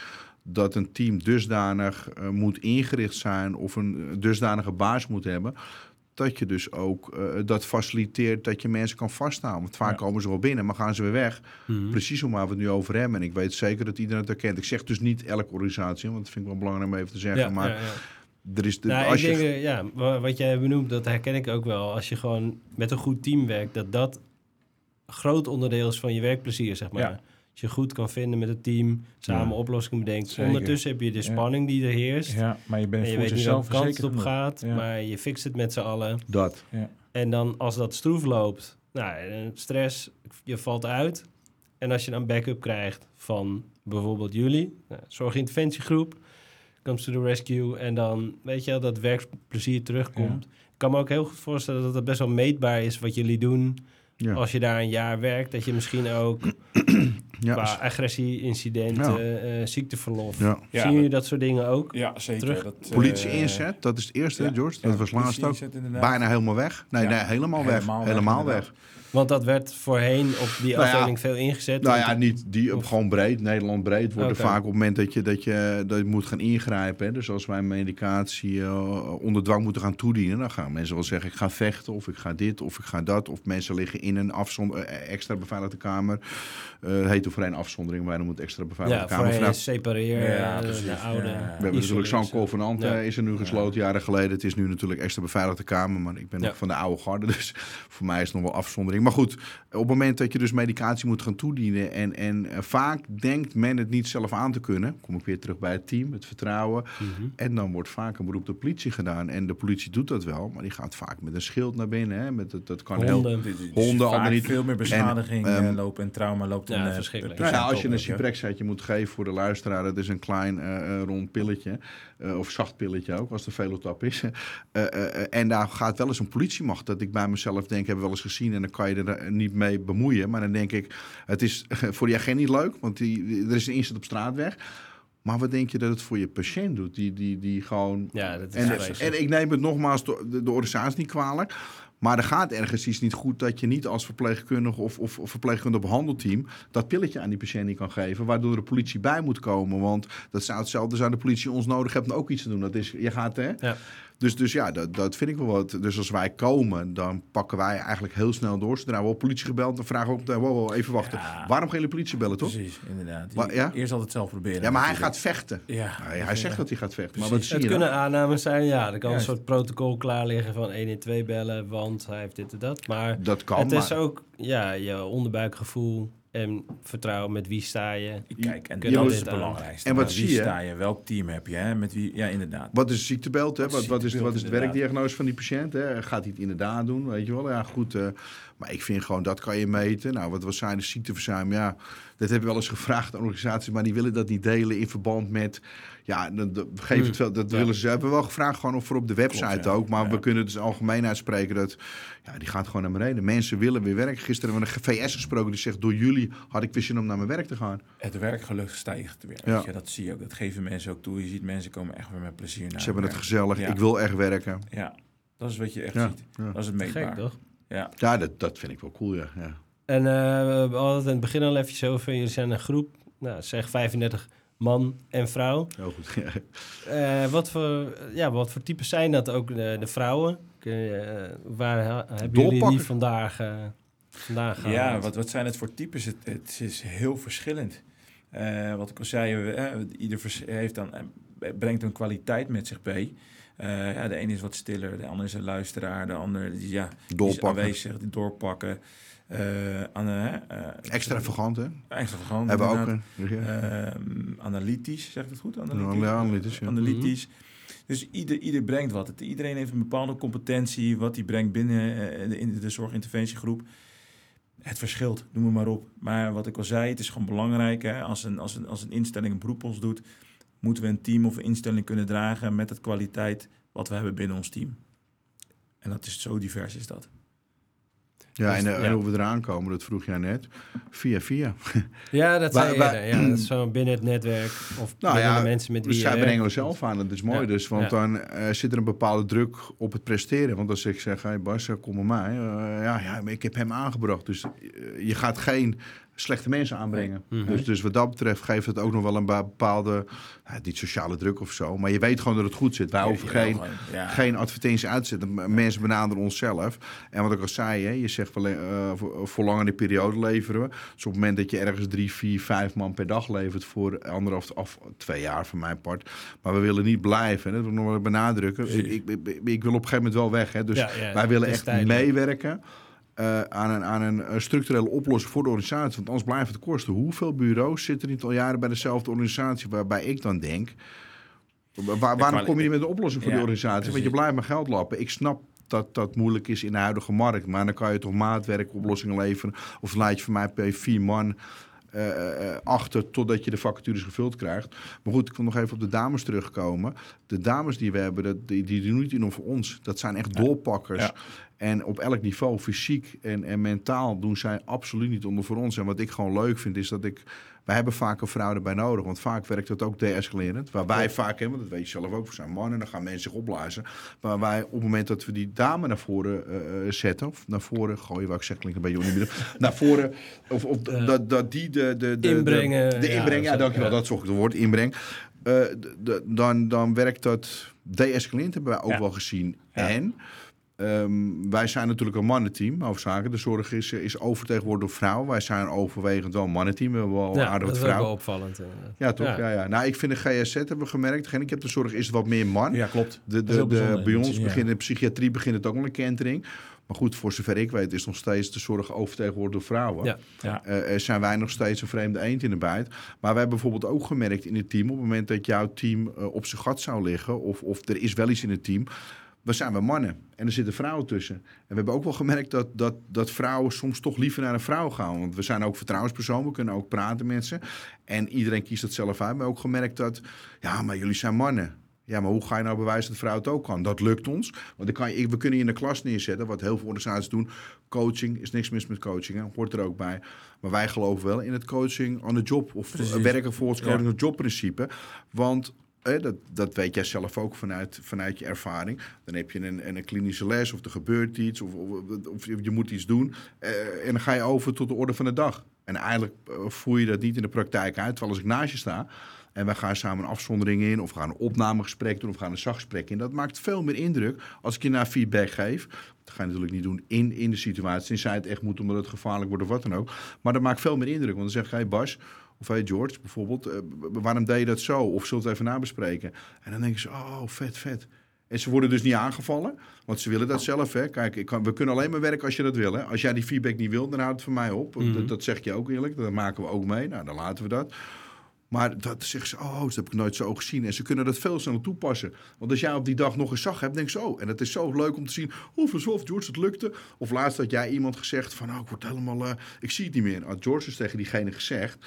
dat een team dusdanig eh, moet ingericht zijn of een eh, dusdanige baas moet hebben. Dat je dus ook eh, dat faciliteert dat je mensen kan vasthouden. Want vaak Ja. komen ze wel binnen, maar gaan ze weer weg. Mhm. Precies om waar we het nu over hebben. En ik weet zeker dat iedereen het herkent. Ik zeg dus niet elke organisatie, want dat vind ik wel belangrijk om even te zeggen. Ja, maar ja, er is de, Nou, als ik je denk, eh, ja, wa- wat jij benoemt, dat herken ik ook wel. Als je gewoon met een goed team werkt, dat dat groot onderdeel is van je werkplezier, zeg maar. Je goed kan vinden met het team, samen Ja. oplossingen bedenkt. Zeker. Ondertussen heb je de Ja. spanning die er heerst. Ja, maar je bent en je voor weet niet jezelf welke kant het op gaat, Ja. maar je fixt het met z'n allen. dat. Ja. En dan als dat stroef loopt, nou, eh, stress, je valt uit. En als je dan backup krijgt van bijvoorbeeld jullie, nou, zorginterventiegroep, comes to the rescue. En dan weet je wel, dat werkplezier terugkomt. Ik kan me ook heel goed voorstellen dat het best wel meetbaar is wat jullie doen. Ja. Als je daar een jaar werkt, dat je misschien ook Ja, qua agressie-incidenten, eh, ziekteverlof. ja. Ja, Zien jullie dat soort dingen ook? Ja, zeker. Terug. Dat, eh, Politie inzet, dat is het eerste, George. Dat ja, was laatst ook. Bijna helemaal weg. Nee, Ja. nee helemaal weg. Helemaal Helemaal, weg. Want dat werd voorheen op die Nou ja, afdeling veel ingezet. Nou ja, niet die, op Of- gewoon breed. Nederland breed wordt er vaak op het moment dat je, dat je, dat je moet gaan ingrijpen. Hè. Dus als wij medicatie eh, onder dwang moeten gaan toedienen, dan gaan mensen wel zeggen: ik ga vechten, of ik ga dit, of ik ga dat. Of mensen liggen in een afzonder, eh, extra beveiligde kamer. Eh het heet voor een afzondering, maar dan moet extra beveiligde ja, kamer. voorheen vanaf- separeer, Ja, eh, precies. de oude. We hebben natuurlijk zo'n convenant, eh, is er nu gesloten jaren geleden. Het is nu natuurlijk extra beveiligde kamer, maar ik ben Ja. nog van de oude garde, dus voor mij is het nog wel afzondering. Maar goed, op het moment dat je dus medicatie moet gaan toedienen en, en eh, vaak denkt men het niet zelf aan te kunnen, kom ik weer terug bij het team, het vertrouwen. Mhm. En dan wordt vaak een beroep op de politie gedaan. En de politie doet dat wel, maar die gaat vaak met een schild naar binnen. Hè? Met, dat, dat kan heel... Honden. Is Honden, anderen niet. veel meer beschadiging En, eh, ehm, lopen en trauma loopt Ja, eh, verschrikkelijk. Nou als je op, een weet je. ciprexetje moet geven voor de luisteraar, dat is een klein eh, eh, rond pilletje. eh, of zacht pilletje ook, als de velotap is. Eh, eh, eh, en daar gaat wel eens een politiemacht. Dat ik bij mezelf denk, hebben we wel eens gezien. En dan kan je er eh, niet mee bemoeien. Maar dan denk ik, het is voor die agent niet leuk. Want die, er is een inzet op straatweg. Maar wat denk je dat het voor je patiënt doet? Die, die, die gewoon Ja, dat is en, en ik neem het nogmaals de, de, organisatie niet kwalijk. Maar er gaat ergens iets niet goed dat je niet als verpleegkundige of, of, of verpleegkundige behandelteam dat pilletje aan die patiënt niet kan geven. Waardoor de politie bij moet komen. Want dat zou hetzelfde zijn de politie ons nodig heeft om ook iets te doen. Dat is, je gaat hè. Ja. Dus, dus ja, dat, dat vind ik wel wat. Dus als wij komen, dan pakken wij eigenlijk heel snel door. Zodra we op politie gebeld, dan vragen we ook meteen, wow, wow, even wachten. Ja. Waarom gaan jullie politie bellen, toch? Precies, inderdaad. Maar, ja? Eerst altijd zelf proberen. Ja, maar hij gaat vechten. Ja. Hij, hij zegt dat hij gaat vechten. Maar Precies. wat zie Het je dan? kunnen aannames zijn, ja. Er kan Juist. een soort protocol klaar liggen van 112 bellen, want hij heeft dit en dat. Maar Dat kan, het is maar- ook ja, je onderbuikgevoel en vertrouwen met wie sta je. Kijk, en dat we is het belangrijkste. En wat zie wie je? sta je? Welk team heb je? Hè? Met wie? Ja, inderdaad. Wat is het ziektebeeld? Hè? Wat Wat, is wat, is, ziektebeeld, wat is de werkdiagnose van die patiënt? Hè? Gaat hij het inderdaad doen? Weet je wel? Ja, goed. eh, maar ik vind gewoon, dat kan je meten. Nou, wat was zijn de ziekteverzuim? Ja, dat heb ik wel eens gevraagd aan organisaties, maar die willen dat niet delen in verband met... Ja, dat, dat, geef het wel, dat Ja. willen ze. We hebben wel gevraagd gewoon of voor op de website Klopt, ja. ook. Maar Ja. we kunnen dus algemeen uitspreken dat... Ja, die gaat gewoon naar beneden. Mensen willen weer werken. Gisteren hebben we een VS gesproken die zegt... door jullie had ik weer zin om naar mijn werk te gaan. Het werkgeluk stijgt weer. Ja. Je? Dat zie je ook. Dat geven mensen ook toe. Je ziet mensen komen echt weer met plezier naar Ze hebben het gezellig. Ja. Ik wil echt werken. Ja, dat is wat je echt Ja, ziet. ja. Dat is het meetbaar. Gek, toch? Ja. Ja, dat, dat vind ik wel cool, ja. ja. En eh, we hadden het in het begin al even over, jullie zijn een groep, nou, zeg 35 man en vrouw. Heel goed. Eh, wat, voor, ja, wat voor types zijn dat ook, de, de vrouwen? Kun je, eh, waar ha- hebben jullie die vandaag, eh vandaan gehaald? Ja, wat, wat zijn het voor types? Het, het is heel verschillend. Eh, wat ik al zei, ieder heeft dan, brengt een kwaliteit met zich mee. Eh, ja, de ene is wat stiller, de ander is een luisteraar, de ander die, ja, die is aanwezig, die doorpakken. Aan, eh, eh, Extravagant, hè? Extravagant, Hebben we ook een. Ehm, analytisch, zeg ik het goed? Analytisch, Ja, analytisch, ja. Analytisch. Dus ieder, ieder brengt wat. Het, iedereen heeft een bepaalde competentie, wat hij brengt binnen eh, de, in de zorginterventiegroep. Het verschilt, noem maar, maar op. Maar wat ik al zei, het is gewoon belangrijk. Hè, als, een, als, een, als een instelling een beroep ons doet, moeten we een team of een instelling kunnen dragen met het kwaliteit wat we hebben binnen ons team. En dat is zo divers is dat. Ja, Dus, en, eh, ja. hoe we eraan komen, dat vroeg jij net. Via via. Ja, dat eerder. Ja, dat is zo binnen het netwerk of Nou binnen ja, de mensen met wie je zij brengen we zelf aan. Dat is mooi dus. Want dan eh, zit er een bepaalde druk op het presteren. Want als ik zeg, hey Bas, eh, kom bij mij. Ja, ja, maar ik heb hem aangebracht. Dus je gaat geen slechte mensen aanbrengen. Mhm. dus, dus wat dat betreft geeft het ook nog wel een bepaalde, nou, niet sociale druk of zo. Maar je weet gewoon dat het goed zit. Wij hoeven Ja, geen, ja. geen advertentie uit te zetten. Mensen benaderen onszelf. En wat ik al zei, hè, je zegt wel, eh, voor, voor langere periode leveren we. Dus op het moment dat je ergens drie, vier, vijf man per dag levert voor anderhalf of twee jaar van mijn part. Maar we willen niet blijven. Hè, dat wil ik nog wel benadrukken. Ik, ik, ik, wil op een gegeven moment wel weg. Hè, dus wij willen echt tijdelijk. meewerken. Eh, aan, een, aan een eh, structurele oplossing voor de organisatie. Want anders blijft het kosten. Hoeveel bureaus zitten niet al jaren bij dezelfde organisatie? Waarbij ik dan denk. Waar, waarom kom je niet met een oplossing voor Ja, die organisatie? Want je blijft maar geld lappen. Ik snap dat dat moeilijk is in de huidige markt. Maar dan kan je toch maatwerkoplossingen leveren. Of laat je van mij per vier man eh, achter totdat je de vacatures gevuld krijgt. Maar goed, ik wil nog even op de dames terugkomen. De dames die we hebben, die, die doen niet in voor ons. Dat zijn echt doorpakkers. Ja. En op elk niveau, fysiek en, en mentaal, doen zij absoluut niet onder voor ons. En wat ik gewoon leuk vind, is dat ik... Wij hebben vaak een vrouw erbij nodig, want vaak werkt dat ook de-escalerend. Waar wij vaak hebben, dat weet je zelf ook, we zijn mannen, dan gaan mensen zich opblazen. Maar wij, op het moment dat we die dame naar voren eh, eh, zetten, of naar voren gooien, wou ik zeggen, klinkt een beetje oneerbiedig. naar voren, of, of Ja. dat, dat die de... de, de Inbrengen, De, de ja, inbreng, ja, dankjewel, ja. dat zocht ik het woord, inbreng. Eh, dan, dan werkt dat de-escalerend, hebben wij ook wel gezien. En... Ehm, wij zijn natuurlijk een mannenteam, hoofdzakelijk. De zorg is, is overtegenwoordigd door vrouwen. Wij zijn overwegend wel een mannenteam. We hebben wel Ja, aardig dat wat is ook wel vrouwen. opvallend. inderdaad. Ja, toch? Ja. Ja. Ja, Nou, ik vind de GSZ, hebben we gemerkt. De gehandicaptenzorg is wat meer man. Ja, klopt. De, Dat is de, de, bij ons Ja. begint in de psychiatrie begint het ook wel een kentering. Maar goed, voor zover ik weet is nog steeds de zorg overtegenwoordigd door vrouwen. Ja. Ja. Eh, er zijn wij nog steeds een vreemde eend in de bijt. Maar we hebben bijvoorbeeld ook gemerkt in het team... op het moment dat jouw team eh, op zijn gat zou liggen... Of, of er is wel iets in het team... we zijn we mannen en er zitten vrouwen tussen. En we hebben ook wel gemerkt dat, dat, dat vrouwen soms toch liever naar een vrouw gaan. Want we zijn ook vertrouwenspersoon, we kunnen ook praten met ze. En iedereen kiest dat zelf uit. We hebben ook gemerkt dat, ja, maar jullie zijn mannen. Ja, maar hoe ga je nou bewijzen dat vrouw het ook kan? Dat lukt ons. Want dan kan je, we kunnen je in de klas neerzetten, wat heel veel organisaties doen. Coaching is niks mis met coaching, hè? hoort er ook bij. Maar wij geloven wel in het coaching on the job. Of Precies. werken volgens coaching Ja. on the job principe. Want dat, dat weet jij zelf ook vanuit, vanuit je ervaring. Dan heb je een, een klinische les of er gebeurt iets of, of, je moet iets doen. eh, en dan ga je over tot de orde van de dag. En eigenlijk eh, voer je dat niet in de praktijk uit. Terwijl als ik naast je sta en we gaan samen een afzondering in... of we gaan een opnamegesprek doen of we gaan een zachtgesprek in... dat maakt veel meer indruk als ik je naar feedback geef. Dat ga je natuurlijk niet doen in, in de situatie. Tenzij het echt moet omdat het gevaarlijk wordt of wat dan ook. Maar dat maakt veel meer indruk. Want dan zeg je, hey Bas... Of hey George, bijvoorbeeld, eh, waarom deed je dat zo? Of we het even nabespreken? En dan denken ze, oh, vet, vet. En ze worden dus niet aangevallen, want ze willen dat zelf. Hè. Kijk, ik kan, we kunnen alleen maar werken als je dat wil. Hè. Als jij die feedback niet wilt, dan houdt het van mij op. Mhm. dat, dat zeg je ook eerlijk, dat maken we ook mee. Nou, dan laten we dat. Maar dat zeggen ze, oh, dat heb ik nooit zo gezien. En ze kunnen dat veel sneller toepassen. Want als jij op die dag nog een zag hebt, denk je zo. En het is zo leuk om te zien, oh, vanzelf, George, het lukte. Of laatst had jij iemand gezegd van, oh, ik word helemaal, eh, ik zie het niet meer. Had George dus tegen diegene gezegd,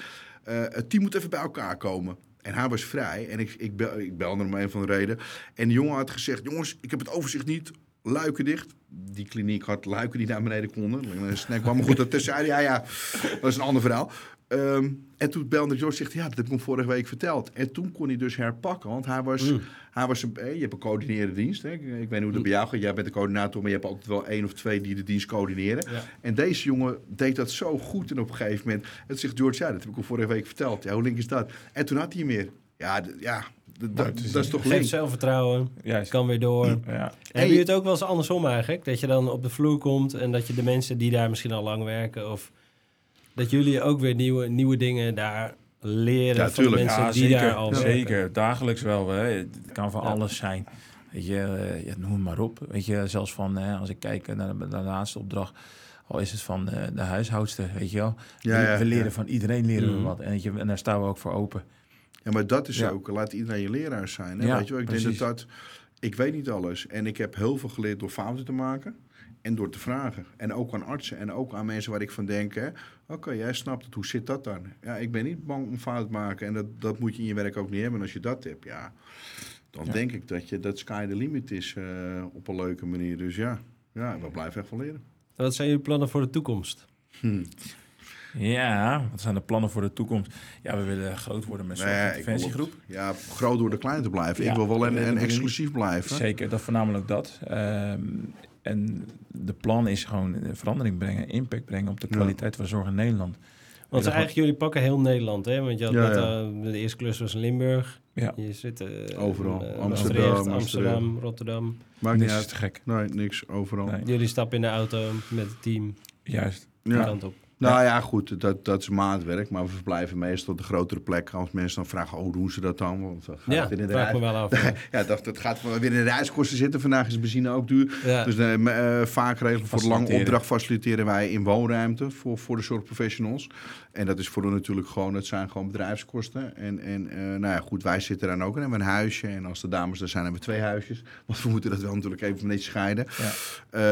het team moet even bij elkaar komen. En hij was vrij en ik, ik, bel, ik belde hem een van de reden. En de jongen had gezegd, jongens, ik heb het overzicht niet. Luiken dicht. Die kliniek had luiken die naar beneden konden. Een kwam. Maar goed, dat terzijde. Ja, ja, dat is een ander verhaal. Ehm, en toen belde George zegt, ja, dat heb ik hem vorige week verteld. En toen kon hij dus herpakken, want hij was, Mm. hij was een, eh, je hebt een coördinerende dienst. Hè? Ik, ik weet niet hoe dat bij jou gaat. Jij bent de coördinator, maar je hebt altijd wel één of twee die de dienst coördineren. Ja. En deze jongen deed dat zo goed en op een gegeven moment. En toen zegt George, ja, dat heb ik al vorige week verteld. Ja, hoe link is dat? En toen had hij meer. Ja, d- ja d- d- Mooi te zien. dat is toch Geeft link. zelfvertrouwen, Juist. kan weer door. Ja. En Heb je- je het ook wel eens andersom eigenlijk? Dat je dan op de vloer komt en dat je de mensen die daar misschien al lang werken... of dat jullie ook weer nieuwe, nieuwe dingen daar leren Ja, van de mensen Ja, die zeker. daar al werken. zeker. Dagelijks wel. Hè. Het kan van Ja. alles zijn. Weet je, eh, ja, noem het maar op. Weet je, zelfs van, hè, als ik kijk naar de, naar de laatste opdracht, al is het van eh, de huishoudster, weet je wel. Ja, we, ja, we leren ja. van iedereen leren Mhm. we wat. En, weet je, en daar staan we ook voor open. Ja, maar dat is Ja. ook, laat iedereen je leraar zijn. Hè? Ja, weet je wel? Ik precies. denk dat dat, ik weet niet alles. En ik heb heel veel geleerd door fouten te maken en door te vragen. En ook aan artsen en ook aan mensen waar ik van denk, hè, oké, jij snapt het, hoe zit dat dan? Ja, ik ben niet bang om fout te maken en dat, dat moet je in je werk ook niet hebben. En als je dat hebt, ja, dan Ja. denk ik dat je dat sky the limit is eh, op een leuke manier. Dus ja, ja, we blijven echt van leren. Wat zijn jullie plannen voor de toekomst? Hm. Ja, wat zijn de plannen voor de toekomst? Ja, we willen groot worden met zo'n Nee, interventiegroep. Ja, groot door de klein te blijven. Ja, ik wil wel we een, exclusief blijven. Zeker, dat voornamelijk dat. Ehm, en de plan is gewoon verandering brengen, impact brengen op de Ja. kwaliteit van zorg in Nederland. Want eigenlijk jullie pakken heel Nederland, hè? Want je had Ja, net, ja. eh, de eerste klus was in Limburg. Ja. Je zit eh, Overal. eh, Amsterdam, Maastricht, Amsterdam. Amsterdam, Rotterdam. Maakt niet Niks uit. te gek. Nee, niks, overal. Nee. Jullie stappen in de auto met het team Juist. die Ja. kant op. Nou ja, goed, dat, dat is maatwerk. Maar we verblijven meestal op de grotere plekken. Als mensen dan vragen, oh, hoe doen ze dat dan? Want dan gaat Ja, in de vraag me wel af. ja. Dat, dat gaat weer in de reiskosten zitten. Vandaag is benzine ook duur. Ja. Dus eh, eh, vaak regelen voor lange opdracht faciliteren wij in woonruimte voor, voor de zorgprofessionals. En dat is voor hun natuurlijk gewoon, het zijn gewoon bedrijfskosten. En, en eh, nou ja, goed, wij zitten dan ook. En hebben een huisje. En als de dames er zijn, hebben we twee huisjes. Want we moeten dat wel natuurlijk even netjes scheiden. Ja.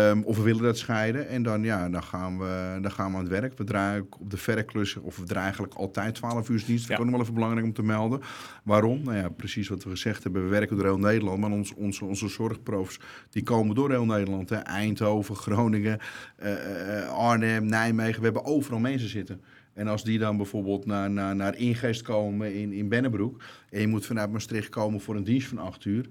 Ehm, of we willen dat scheiden. En dan, ja, dan, gaan we, dan gaan we aan het werk. We draaien op de verreklussen, of we draaien eigenlijk altijd 12 uur dienst. Dat Ja. is ook nog wel even belangrijk om te melden. Waarom? Nou ja, precies wat we gezegd hebben. We werken door heel Nederland. Maar ons, onze, onze zorgprofs, die komen door heel Nederland. Hè. Eindhoven, Groningen, eh, eh, Arnhem, Nijmegen. We hebben overal mensen zitten. En als die dan bijvoorbeeld naar, naar, naar Ingeest komen in, in Bennebroek... en je moet vanuit Maastricht komen voor een dienst van 8 uur...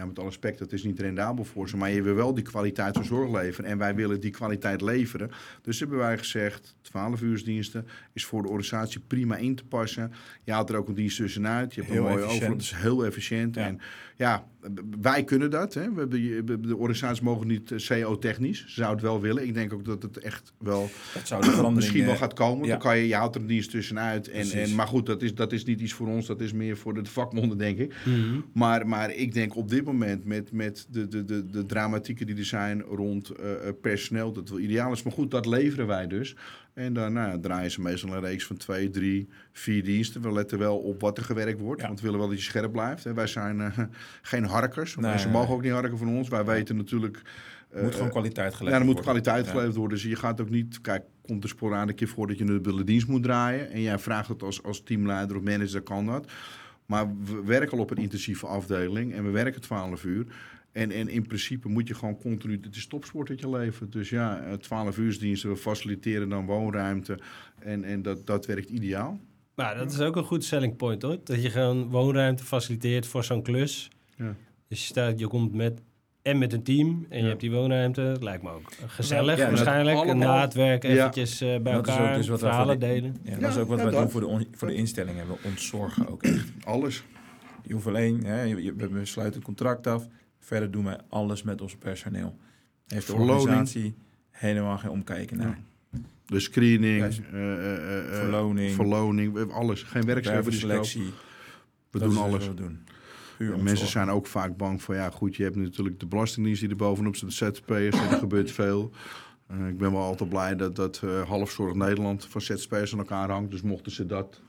Ja, met alle respect, dat is niet rendabel voor ze. Maar je wil wel die kwaliteit van zorg leveren. En wij willen die kwaliteit leveren. Dus hebben wij gezegd, 12 uursdiensten is voor de organisatie prima in te passen. Je haalt er ook een dienst tussenuit. Je hebt Heel een mooie efficiënt. Dat is heel efficiënt. Ja. En ja, wij kunnen dat. Hè. We de organisaties mogen niet eh, CO-technisch. Ze zouden het wel willen. Ik denk ook dat het echt wel Dat zou misschien wel eh, gaat komen. ja. Dan kan je, je haalt er een dienst tussenuit. En, Precies. en, maar goed, dat is, dat is niet iets voor ons. Dat is meer voor de vakmonden, denk ik. Mhm. Maar, maar ik denk op dit moment met, met de, de, de, de dramatieken die er zijn rond eh, eh, personeel, dat het wel ideaal is. Maar goed, dat leveren wij dus. En dan nou, draaien ze meestal een reeks van twee, drie, vier diensten. We letten wel op wat er gewerkt wordt, Ja. want we willen wel dat je scherp blijft. Hè. Wij zijn eh, geen harkers. Nee, ze mogen nee. ook niet harken van ons. Wij weten natuurlijk... eh, moet gewoon kwaliteit geleverd ja, er moet worden. kwaliteit geleverd worden. Dus je gaat ook niet... Kijk, komt er sporadisch een keer voor dat je een dubbele dienst moet draaien. En jij vraagt het als, als teamleider of manager, dan kan dat. Maar we werken al op een intensieve afdeling. En we werken 12 uur. En, en in principe moet je gewoon continu... Het is topsport dat je levert. Dus ja, eh, 12 uursdiensten. We faciliteren dan woonruimte. En, en dat, dat werkt ideaal. Maar dat is ook een goed selling point, hoor. Dat je gewoon woonruimte faciliteert voor zo'n klus. Ja. Dus je, staat, je komt met en met een team en je Ja. hebt die woonruimte. Lijkt me ook gezellig Ja, waarschijnlijk. Allemaal- na het werk Ja. eventjes eh, bij Dat is ook elkaar dus wat verhalen de- delen. Ja, dat is ook wat ja, wij dat. doen voor de, on- voor de instellingen. We ontzorgen ook echt. Alles. Je hoeft alleen, hè, je- je- we sluiten het contract af. Verder doen wij alles met ons personeel. Heeft de Verloning. organisatie helemaal geen omkijken naar. De screening, Juist. eh, Verloning, verloning, we hebben alles. Geen werkgeversrisico. wervenselectie. We dat doen alles. We doen. Ja, mensen zijn ook vaak bang van, ja goed, je hebt natuurlijk de Belastingdienst die er bovenop zit, de ZZP'ers, er gebeurt veel. Ik ben wel altijd blij dat, dat eh halfzorg Nederland van ZZP'ers aan elkaar hangt. Dus mochten ze dat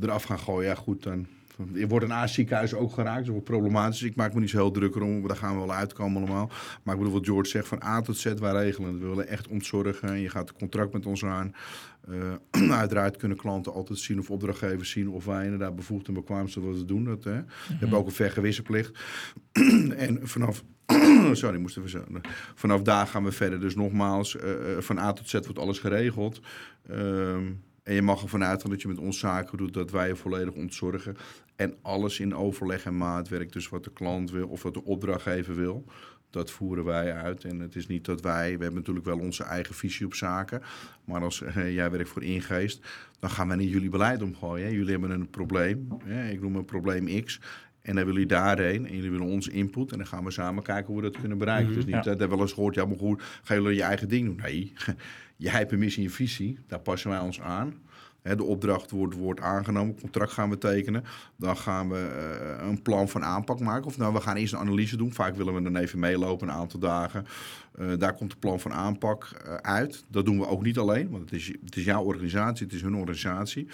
eraf gaan gooien, ja goed, dan er wordt een A-ziekenhuis ook geraakt. Dat is wel problematisch. Ik maak me niet zo heel drukker om, daar gaan we wel uitkomen allemaal. Maar ik bedoel wat George zegt, van A tot Z, wij regelen. We willen echt ontzorgen. Je gaat een contract met ons aan. Eh, uiteraard kunnen klanten altijd zien of opdrachtgevers zien of wij inderdaad bevoegd en bekwaam zijn wat we doen. Dat, hè. We hebben ook een vergewissenplicht. en vanaf... Sorry, moest even zo. Vanaf daar gaan we verder. Dus nogmaals, eh, eh, van A tot Z wordt alles geregeld. Ehm, en je mag ervan uitgaan dat je met ons zaken doet, dat wij je volledig ontzorgen. En alles in overleg en maatwerk. Dus wat de klant wil of wat de opdrachtgever wil, dat voeren wij uit. En het is niet dat wij, we hebben natuurlijk wel onze eigen visie op zaken. Maar als eh, jij werkt voor Ingeest, dan gaan wij niet jullie beleid omgooien. Hè. Jullie hebben een probleem. Hè. Ik noem een probleem X. En dan willen jullie daarheen en jullie willen ons input. En dan gaan we samen kijken hoe we dat kunnen bereiken. Dus niet, ja. dat hebben we wel eens gehoord, ja maar goed, gaan jullie je eigen ding doen? Nee, jij hebt een missie en visie, daar passen wij ons aan. De opdracht wordt, wordt aangenomen, contract gaan we tekenen. Dan gaan we eh, een plan van aanpak maken. Of nou, we gaan eerst een analyse doen. Vaak willen we dan even meelopen een aantal dagen. Eh, daar komt de plan van aanpak eh, uit. Dat doen we ook niet alleen, want het is, het is jouw organisatie, het is hun organisatie.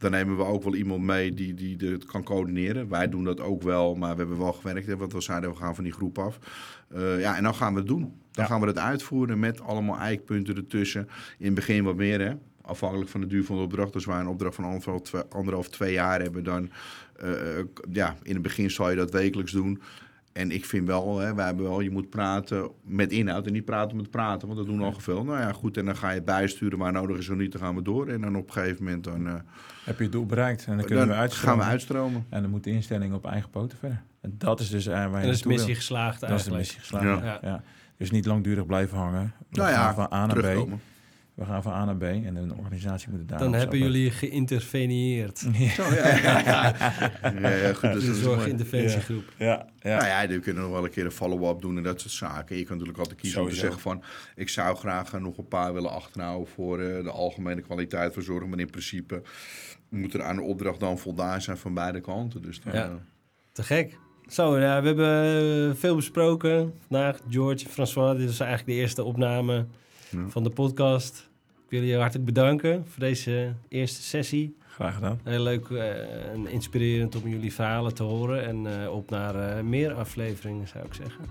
Dan nemen we ook wel iemand mee die, die het kan coördineren. Wij doen dat ook wel, maar we hebben wel gewerkt. Hè, want we zeiden, we gaan van die groep af. Uh, ja, en dan gaan we het doen. Dan Ja. gaan we het uitvoeren met allemaal eikpunten ertussen. In het begin wat meer, hè. Afhankelijk van de duur van de opdracht. Als wij een opdracht van anderhalf, twee, anderhalf twee jaar hebben, dan... eh, ja, in het begin zal je dat wekelijks doen. En ik vind wel, hè, wij hebben wel, je moet praten met inhoud en niet praten met praten, want dat doen al veel. Nou ja, goed, en dan ga je bijsturen waar nodig is, zo niet, dan gaan we door. En dan op een gegeven moment, dan, eh, Heb je het doel bereikt en dan kunnen dan we uitstromen. gaan we uitstromen. En dan moet de instelling op eigen poten verder. En dat is dus eh, waar je En dat is de missie geslaagd Dat is de eigenlijk. missie geslaagd. Ja. Ja. Dus niet langdurig blijven hangen. Nou ja, van A naar B. We gaan van A naar B en een organisatie moet het daar Dan hebben jullie geïnterveneerd. Zo, ja, ja, ja. ja, ja, goed, dus De dat is mooi. zorginterventiegroep. Ja, ja. Nou ja, we kunnen nog wel een keer een follow-up doen en dat soort zaken. Je kan natuurlijk altijd kiezen om te zeggen van... ik zou graag nog een paar willen achterhouden voor eh, de algemene kwaliteit van zorg. Maar in principe moet er aan de opdracht dan voldaan zijn van beide kanten. Dus dan, Ja. eh, Te gek. Zo, ja, we hebben eh, veel besproken vandaag. George, François, dit is eigenlijk de eerste opname Ja. van de podcast. Ik wil je hartelijk bedanken voor deze eerste sessie. Graag gedaan. Heel leuk eh, en inspirerend om jullie verhalen te horen. En eh, op naar eh, meer afleveringen, zou ik zeggen.